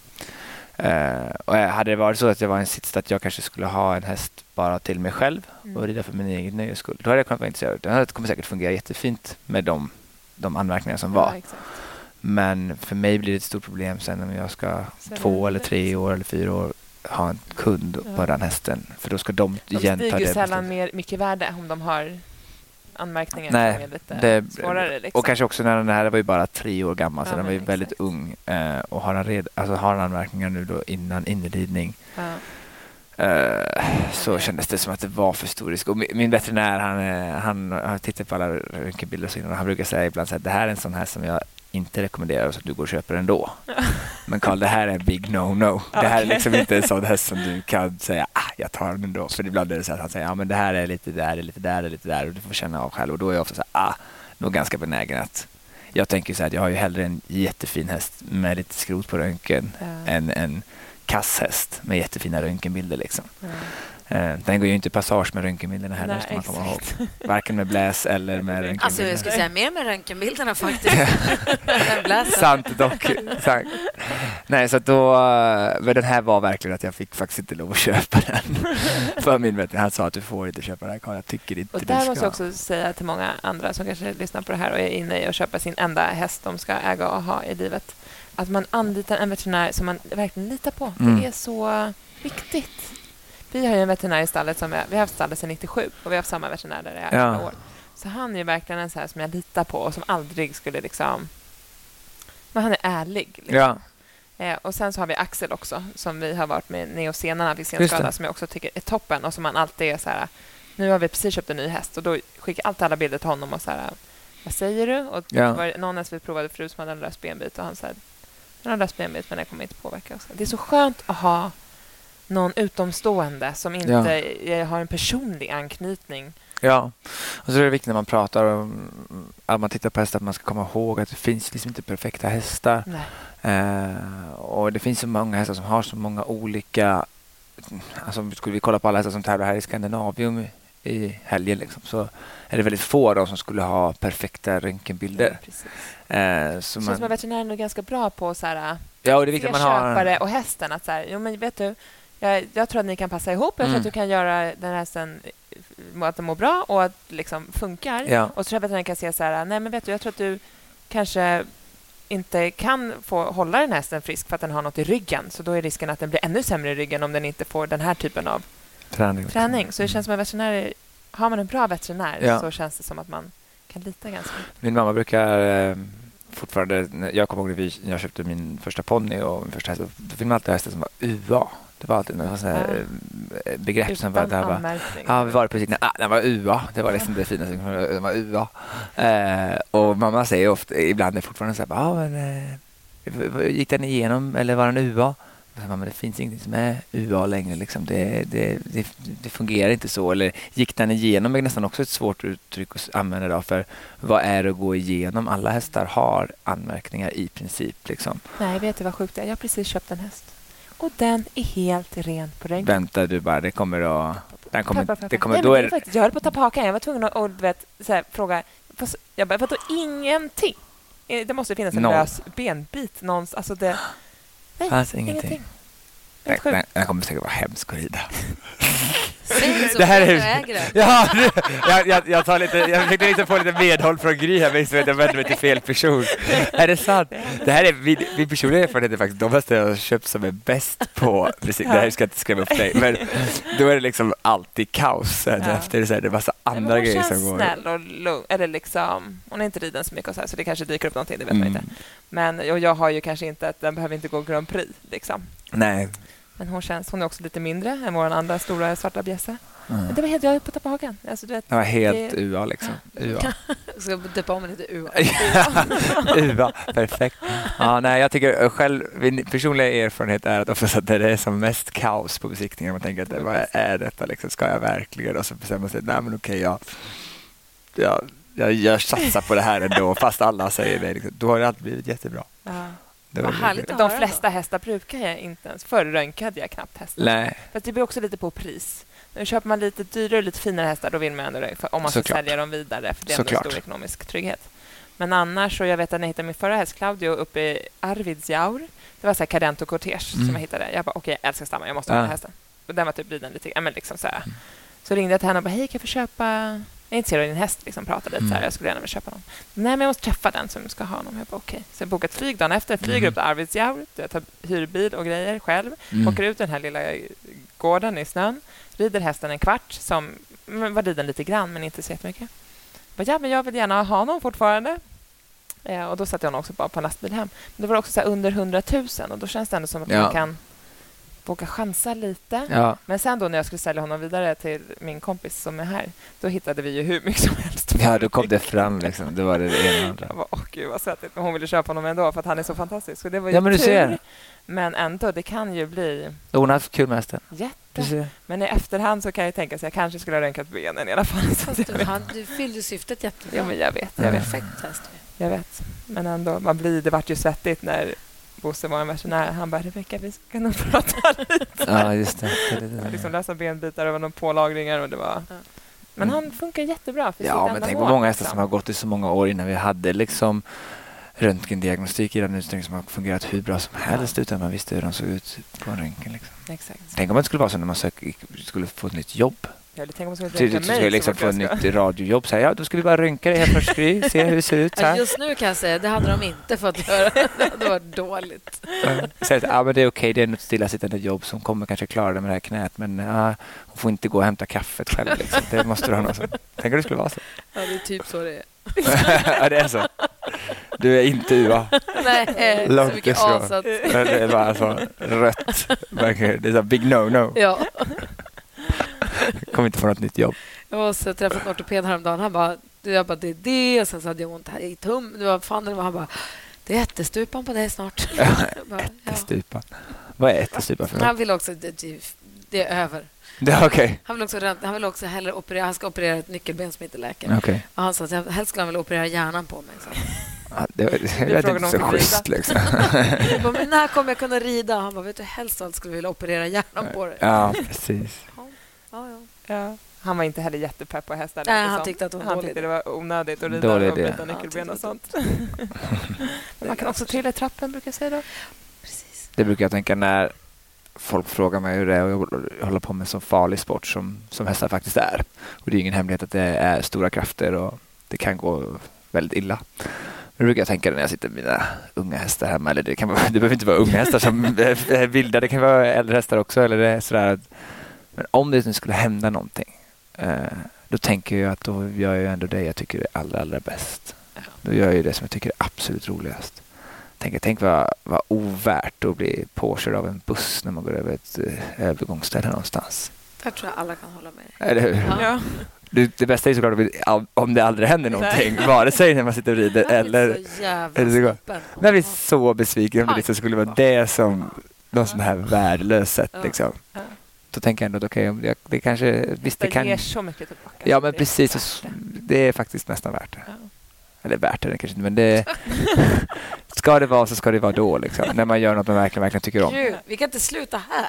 Uh, och hade det varit så att jag var i en sits att jag kanske skulle ha en häst bara till mig själv Mm. och rida för min egen nöjes skull. Då hade jag kunnat vara intresserad. Hade- kommer säkert fungera jättefint med de, de anmärkningar som var. Exakt. Men för mig blir det ett stort problem sen om jag ska Sälja två eller tre år eller fyra år ha en kund Ja. på den hästen. För då ska de, De igen ta stiger ju det sällan mer, mycket värde om de har anmärkningar Nej, är lite det- svårare. Liksom. Och kanske också när den här var ju bara tre år gammal så Ja, den var ju men väldigt exakt. ung. Eh, och har han, red, alltså har han anmärkningar nu då innan inridning ja. eh, så kändes det som att det var för stor risk. Och min, min veterinär han, eh, han har tittat på alla röntgenbilder och så innan och han brukar säga ibland så här, det här är en sån här som jag inte rekommenderar så att du går och köper ändå. Men Karl, det här är en big no-no. Det här är liksom inte en sån häst som du kan säga, ah, jag tar den ändå. För ibland är det så att han säger, ja men det här är lite där, lite där, lite där och du får känna av själv. Och då är jag ofta så här, ah, nog ganska benägen att jag tänker så här att jag har ju hellre en jättefin häst med lite skrot på röntgen Ja. än en kasshäst med jättefina röntgenbilder. Liksom. Mm. Den går ju inte passage med röntgenbilderna heller, Nej, ska man komma ihåg. Varken med bläs eller med röntgenbilderna. Alltså, jag skulle säga mer med röntgenbilderna faktiskt. Sant dock. Sant. Nej, så då, eh, men den här var verkligen att jag fick faktiskt inte lov att köpa den. För min veterinär han sa att du får inte köpa den här Jag tycker inte och där måste jag också säga till många andra som kanske lyssnar på det här och är inne i att köpa sin enda häst de ska äga och ha i livet att man anlitar en veterinär som man verkligen litar på. Mm. Det är så viktigt. Vi har en veterinär i stallet som är, vi har haft stallet sedan 97 och vi har haft samma veterinär där i alla ja. år. Så han är verkligen en så här som jag litar på och som aldrig skulle liksom... Men han är ärlig. Liksom. Ja. Eh, och Sen så har vi Axel också, som vi har varit med neosenarna vid senskada, som jag också tycker är toppen och som man alltid är så här... Nu har vi precis köpt en ny häst och då skickar jag alltid alla bilder till honom och så här... Vad säger du? Och ja. var någon häst vi provade förut som hade en lös benbit och han sa den har löst benbit, men den kommer inte påverka oss. Det är så skönt att ha någon utomstående som inte ja. har en personlig anknytning. Ja, och så är det viktigt när man pratar om att man tittar på hästar att man ska komma ihåg att det finns liksom inte perfekta hästar. Eh, och det finns så många hästar som har så många olika... Alltså skulle vi kolla på alla hästar som tävlar här i Skandinavium i helgen liksom, så är det väldigt få av dem som skulle ha perfekta röntgenbilder. Ja, eh, så man... som veterinären är ganska bra på att ja, och det är viktigt man har... köpare och hästen. Att så här, jo, men vet du, jag, jag, tror att ni kan passa ihop. Jag tror mm. att du kan göra den här hästen att den mår bra och att liksom funkar. Ja. Och så tror jag veterinären kan säga så här, nej men vet du, jag tror att du kanske inte kan få hålla den hästen frisk för att den har något i ryggen. Så då är risken att den blir ännu sämre i ryggen om den inte får den här typen av träning. träning. Så det känns som att veterinär, har man en bra veterinär ja. så känns det som att man kan lita ganska mycket. Min mamma brukar eh, fortfarande... Jag kommer ihåg när jag köpte min första ponny och min första häst. Då fick man alltid hästar som var UA. Det var alltid något ja. Eh, begrepp Utan som var... Där var ja, vi var precis ah, den var UA. Det var liksom det finaste. Den var UA. Eh, och mamma säger ofta, ibland är fortfarande så här, ah, men, eh, gick den igenom eller var den UA? men det finns ingenting som är UA längre. Liksom. Det, det, det, det, fungerar inte så. Eller gick den igenom är nästan också ett svårt uttryck att använda idag. För vad är det att gå igenom? Alla hästar har anmärkningar i princip. Liksom. Nej, vet du vad sjukt det är? Jag har precis köpt en häst. Och den är helt ren på ryggen. Vänta du bara, det kommer att... Den kommer, pappa, pappa. Det kommer, Nej, då är det... Faktiskt, jag höll på att ta på hakan. Jag var tvungen att och, vet, så här, fråga. Jag bara, vadå ingenting? Det måste finnas en Noll. lös benbit någonstans. Alltså det, Nej, fanns ingenting. ingenting. Den, den, den kommer säkert vara hemsk att rida. det här är... Ja, jag, jag, jag, tar lite, jag försökte liksom få lite medhåll från Gry här, men jag vänder mig till fel person. Är det sant? Det här är min, min personliga erfarenhet är faktiskt de hästar jag har köpt som är bäst på musik. Det här ska jag inte skrämma upp dig, men då är det liksom alltid kaos sen ja. efter. Det är, det är massa andra grejer som går. Hon känns snäll och lugn. Eller liksom, hon är inte riden så mycket och så, här, så det kanske dyker upp någonting, det vet mm. man inte. Men och jag har ju kanske inte att den behöver inte gå Grand Prix. Liksom. Nej. Men hon, känns, hon är också lite mindre än vår andra stora svarta bjässe. Mm. Det var helt, jag höll på att tappa hakan. Alltså, det var helt det... UA liksom. UA. ska döpa om lite UA. UA, perfekt. Ja, nej, jag tycker själv, min personliga erfarenhet är att oftast att det är som mest kaos på besiktningen. Man tänker att vad är detta liksom? Ska jag verkligen? Och så bestämmer man sig, nej men okej, jag, jag, jag, jag satsar på det här ändå, fast alla säger det. Liksom. Då har det alltid blivit jättebra. Ja. Det var härligt De flesta hästar brukar jag inte ens. Förr röntgade jag knappt hästar. Nej. För det beror också lite på pris. Nu köper man lite dyrare och lite finare hästar, då vill man ändå om man ska sälja dem vidare, för det är ändå stor ekonomisk trygghet. Men annars, så jag vet att när jag hittade min förra häst, Claudio, uppe i Arvidsjaur. Det var så här Cadento Cortege mm. som jag hittade. Jag bara, okej, okay, jag älskar stamma, jag måste ha den här hästen. Och den var typ riden lite, ja, men liksom så här. Mm. Så ringde jag till henne och bara, hej, kan jag få köpa jag är intresserad av din häst. Liksom, pratade lite mm. så här, jag skulle gärna vilja köpa någon. Nej, men jag måste träffa den som ska ha honom. Jag bara, okay. Så jag bokade ett flyg dagen efter. Flyger mm. upp till Arvidsjaur. Jag tar hyrbil och grejer själv. Mm. Åker ut den här lilla gården i snön. Rider hästen en kvart. Som var riden lite grann, men inte så jättemycket. Jag bara, ja, men jag vill gärna ha honom fortfarande. Eh, och Då satte jag honom också bara på en lastbil hem. Men det var också så under 100 000 och då känns det ändå som att ja. man kan våga chansa lite. Ja. Men sen då när jag skulle sälja honom vidare till min kompis som är här, då hittade vi ju hur mycket som helst. Ja, då kom det fram liksom. Det var det ena och andra. Jag bara, åh gud vad svettigt. Men hon ville köpa honom ändå för att han är så fantastisk. Så det var ju ja, men du tur. Ser. Men ändå, det kan ju bli... Hon har haft kul med hästen. Jätte. Men i efterhand så kan jag tänka att jag kanske skulle ha röntgat benen i alla fall. Så du, han, du fyllde syftet jättebra. Ja, men jag vet. Jag vet. Perfekt häst. Jag vet. Men ändå, man blir, det vart ju svettigt när Bosse var en veterinär. Han bara, Rebecka, vi ska nog prata lite. Ja, just det. det, det, det. liksom lösa benbitar och några pålagringar. Och det var... Ja. Men Mm. han funkar jättebra för Ja, men tänk på många hästar liksom. som har gått i så många år innan vi hade liksom röntgendiagnostik i den utsträckning som har fungerat hur bra som helst utan man visste hur de såg ut på en röntgen. Liksom. Exakt. Tänk om det skulle vara så när man sök, skulle få ett nytt jobb. Tänk om man skulle Du, du, röntga du mig skulle så liksom få ett nytt radiojobb. Så här, ja, då ska vi bara röntga dig helt först Gry, se hur det ser ut. Här. Just nu kan jag säga det hade de inte fått göra. Det hade varit dåligt. Så att, ja, men det är okej, det är ett stillasittande jobb som kommer kanske klara det med det här knät men ja, hon får inte gå och hämta kaffet själv. Liksom. Det måste du ha någon som... Tänk om det skulle vara så. Ja, det är typ så det är. ja, det är så. Du är inte UA. Nej, Långt så mycket ifrån. Det är bara så rött. Det är så big no-no. Ja. Kommer inte få något nytt jobb. Jag var så träffat en ortoped häromdagen. Han bara, du, jag bara, det är det. Och sen så hade jag ont här i tum. Det var fan det var. Han bara, det är ättestupan på dig snart. Jag bara, ja. Ättestupan. Vad är ättestupan för något? Han vill också, det, är över. Det är okej. Han vill också, han vill också hellre operera, han ska operera ett nyckelben som inte läker. Okej. Och han sa att jag- helst skulle han vilja operera hjärnan på mig. Så. Ja, det, det, det lät inte så schysst liksom. Jag bara, men när kommer jag kunna rida? Han bara, vet du, helst av allt skulle jag vilja operera hjärnan på dig. Ja, precis. Ja, ja. Ja. Han var inte heller jättepepp på hästar. Nej, han som. tyckte att det var en Han tyckte det var onödigt att rida och han nyckelben och sånt. Men man kan också trilla i trappen, brukar jag säga då. Precis. Det brukar jag tänka när folk frågar mig hur det är att hålla på med så farlig sport som, som hästar faktiskt är. Och det är ingen hemlighet att det är stora krafter och det kan gå väldigt illa. Men det brukar jag tänka när jag sitter med mina unga hästar hemma. Eller det, kan vara, det behöver inte vara unga hästar som är vilda, det kan vara äldre hästar också. Eller det är sådär. att- Men om det nu skulle hända någonting, eh, då tänker jag att då gör jag ändå det jag tycker är allra, allra bäst. Då gör jag det som jag tycker är absolut roligast. Tänk, tänk vad, vad ovärt att bli påkörd av en buss när man går över ett eh, övergångsställe någonstans. Jag tror jag alla kan hålla med dig. Eller hur? Ja. Det, det bästa är såklart om det- aldrig händer någonting, vare sig när man sitter och rider Jag blir eller... så jävla jag blir så besviken om det liksom skulle vara det som någon sån här värdelös sätt. Ja. Liksom. Ja. Då tänker jag ändå att okej, om det, kanske... Visst, det Det kan... ger så mycket tillbaka. Ja, men Det är precis. så- det. Det är faktiskt nästan värt det. Ja. Eller värt det kanske inte, men det... ska det vara så ska det vara då, liksom. När man gör något man verkligen, verkligen tycker om. Gud, vi kan inte sluta här.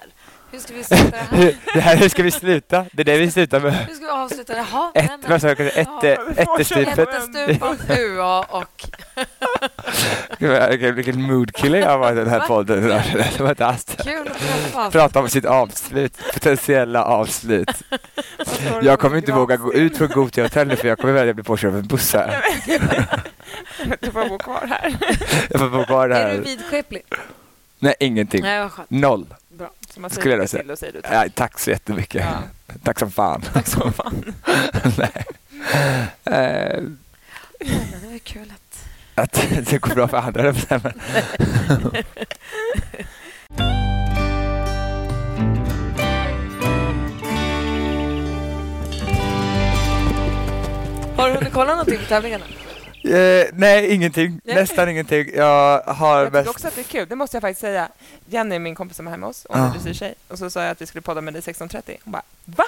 Hur ska vi sluta det här? det här, hur ska vi sluta? Det är det vi slutar med. Hur ska vi avsluta det? Jaha, Ett, nej, men- vad sa jag? Ett, Ja. ättestupen. Ättestupan, UA och... Gud, Vilken, vilken moodkiller jag har varit i den här podden. Det var det. Kul att träffas. Prata om sitt avslut, potentiella avslut. Jag kommer inte våga gå ut från Gothia hotell nu för jag kommer välja att bli påkörd av en buss här. Du får bo kvar här. Jag får bo kvar Är du här. vidskeplig? Nej, ingenting. Nej. Noll. Bra. Så man Skulle jag säger säga. till och säger du tack. Nej, tack så jättemycket. Ja. Tack som fan. Tack så fan. Nej. Men det var kul att... att det går bra för andra. men- Har du hunnit kolla någonting på tävlingarna? Eh, nej, ingenting. Nej. Nästan ingenting. Jag har Jag mest... också att det är kul, det måste jag faktiskt säga. Jenny, min kompis som är hemma hos oss, hon är dressyrtjej. Och så sa jag att vi skulle podda med dig 16.30. Hon bara, va?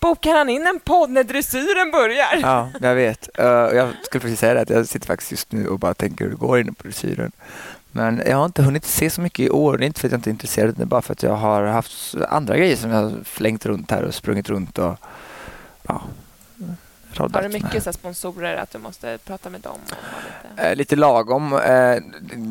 Bokar han in en podd när dressyren börjar? Ja, jag vet. Eh, jag skulle precis säga det, att jag sitter faktiskt just nu och bara tänker hur det går inne på dressyren. Men jag har inte hunnit se så mycket i år. Det är inte för att jag inte är intresserad, är bara för att jag har haft andra grejer som jag har flängt runt här och sprungit runt och ja, Har du mycket så sponsorer att du måste prata med dem? Lite... Eh, lite lagom. Eh,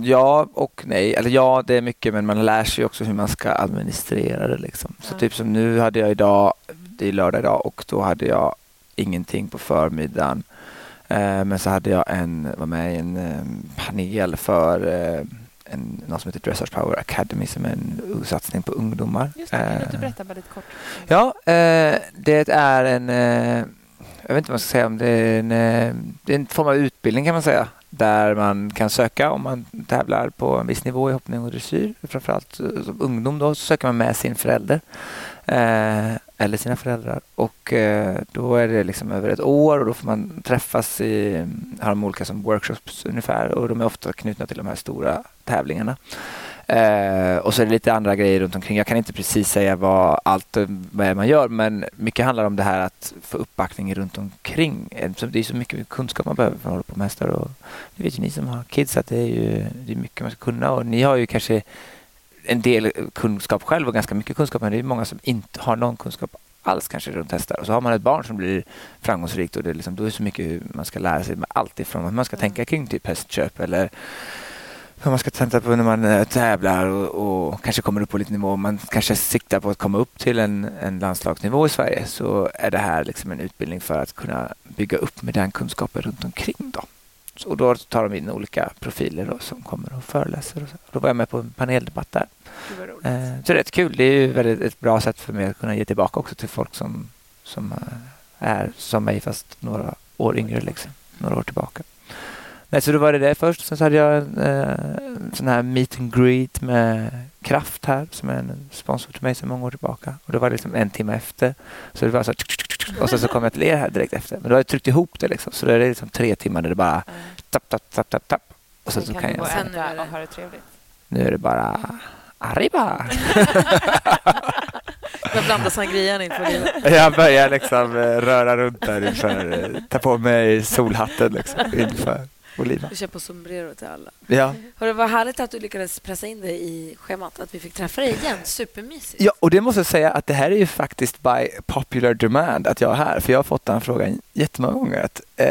ja och nej. Eller ja, det är mycket men man lär sig också hur man ska administrera det. Liksom. Så Ja. typ som nu hade jag idag, det är lördag idag och då hade jag ingenting på förmiddagen. Eh, men så hade jag en, var med i en eh, panel för eh, en, något som heter Dressage Power Academy som är en satsning på ungdomar. Just det, kan du inte berätta bara lite kort? Ja, det är en, jag vet inte vad man ska säga om det är en, det är en form av utbildning kan man säga. Där man kan söka om man tävlar på en viss nivå i hoppning och dressyr. Framförallt som ungdom då så söker man med sin förälder. Eh, eller sina föräldrar. Och eh, då är det liksom över ett år och då får man träffas i, har de olika som workshops ungefär och de är ofta knutna till de här stora tävlingarna. Eh, och så är det lite andra grejer runt omkring. Jag kan inte precis säga vad allt eh, vad man gör men mycket handlar om det här att få uppbackning runt omkring. Eh, det är så mycket kunskap man behöver för att hålla på med hästar. Och det vet ju ni som har kids att det är, ju, det är mycket man ska kunna och ni har ju kanske en del kunskap själv och ganska mycket kunskap men det är många som inte har någon kunskap alls kanske runt hästar. Och så har man ett barn som blir framgångsrikt och det är liksom, då är det så mycket man ska lära sig allt ifrån att man ska tänka kring typ hästköp eller hur man ska tänka på när man eh, tävlar och, och, kanske kommer upp på lite nivå. Man kanske siktar på att komma upp till en, en landslagsnivå i Sverige så är det här liksom en utbildning för att kunna bygga upp med den kunskapen runt omkring. Då. Och då tar de in olika profiler då, som kommer och föreläser. Och så. Då var jag med på en paneldebatt där. Eh, så det är rätt kul. Det är ju väldigt ett bra sätt för mig att kunna ge tillbaka också till folk som, som eh, är som mig fast några år yngre, liksom. några år tillbaka. Nej, så då var det det först. Sen så hade jag en, eh, en sån här meet and greet med Kraft här som är en sponsor till mig sedan många år tillbaka. Och det var liksom en timme efter. Så det var så och sen så kom jag till er här direkt efter. Men då har jag tryckt ihop det liksom. Så det är liksom tre timmar där det bara tapp, tapp, tapp, tapp, tapp. Och sen så kan, jag... Sen det... och ha det trevligt. Nu är det bara arriba! Jag blandar sangrian inför. Jag börjar liksom eh, röra runt där inför, eh, ta på mig solhatten liksom inför Oliva. Du köper sombrero till alla. Ja. Hör det var härligt att du lyckades pressa in dig i schemat, att vi fick träffa dig igen. Supermysigt. Ja, och det måste jag säga att det här är ju faktiskt by popular demand att jag är här, för jag har fått den frågan jättemånga gånger. Att, eh,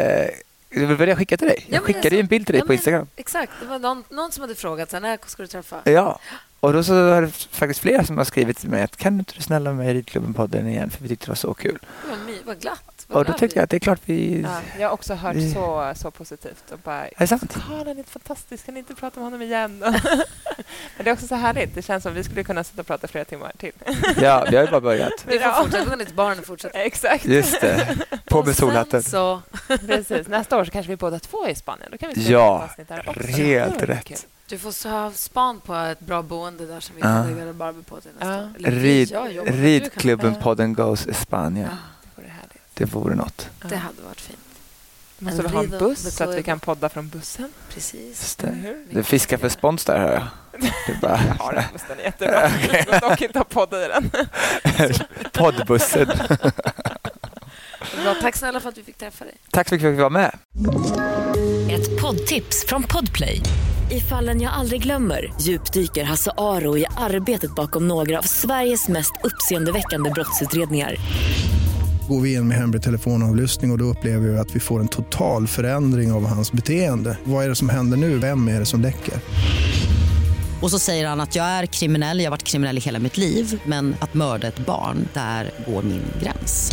det var det jag skickade till dig. Jag ja, skickade alltså, en bild till dig ja, på Instagram. exakt, det var någon, någon som hade frågat så när ska du träffa? Ja, och då så är det faktiskt flera som har skrivit till mig att kan du inte snälla med Ridklubben-podden igen för vi tyckte det var så kul. Vad, vad glatt. Vad och då tyckte jag att det är klart vi... Ja, jag har också hört så, så positivt. Och bara, är det sant? Karl är fantastisk, kan ni inte prata med honom igen? Men det är också så härligt. Det känns som att vi skulle kunna sitta och prata flera timmar till. ja, vi har ju bara börjat. Vi får fortsätta, ditt barn fortsätter. Exakt. Just det. På med solhatten. Så... Precis. Nästa år så kanske vi båda två är i Spanien. Då kan vi ja, helt rätt. Du får ha span på ett bra boende där som vi kan lägga Barbie på till nästa ja. Rid, Ridklubben-podden Goes Spanien. Ja. Det vore något. Det hade varit fint. Måste vi ha en buss så att vi kan podda från bussen? Precis. Det. Du fiskar för spons där, hör jag. Du bara... jag har den bussen, jättebra. Jag ska dock inte ha podda i den. Poddbussen. Bra, tack snälla för att vi fick träffa dig. Tack så mycket för att vi var med. Ett poddtips från Podplay. I fallen jag aldrig glömmer djupdyker Hasse Aro i arbetet bakom några av Sveriges mest uppseendeväckande brottsutredningar går vi in med hemlig telefonavlyssning och, och då upplever vi att vi får en total förändring av hans beteende. Vad är det som händer nu? Vem är det som läcker? Och så säger han att jag är kriminell, jag har varit kriminell i hela mitt liv men att mörda ett barn, där går min gräns.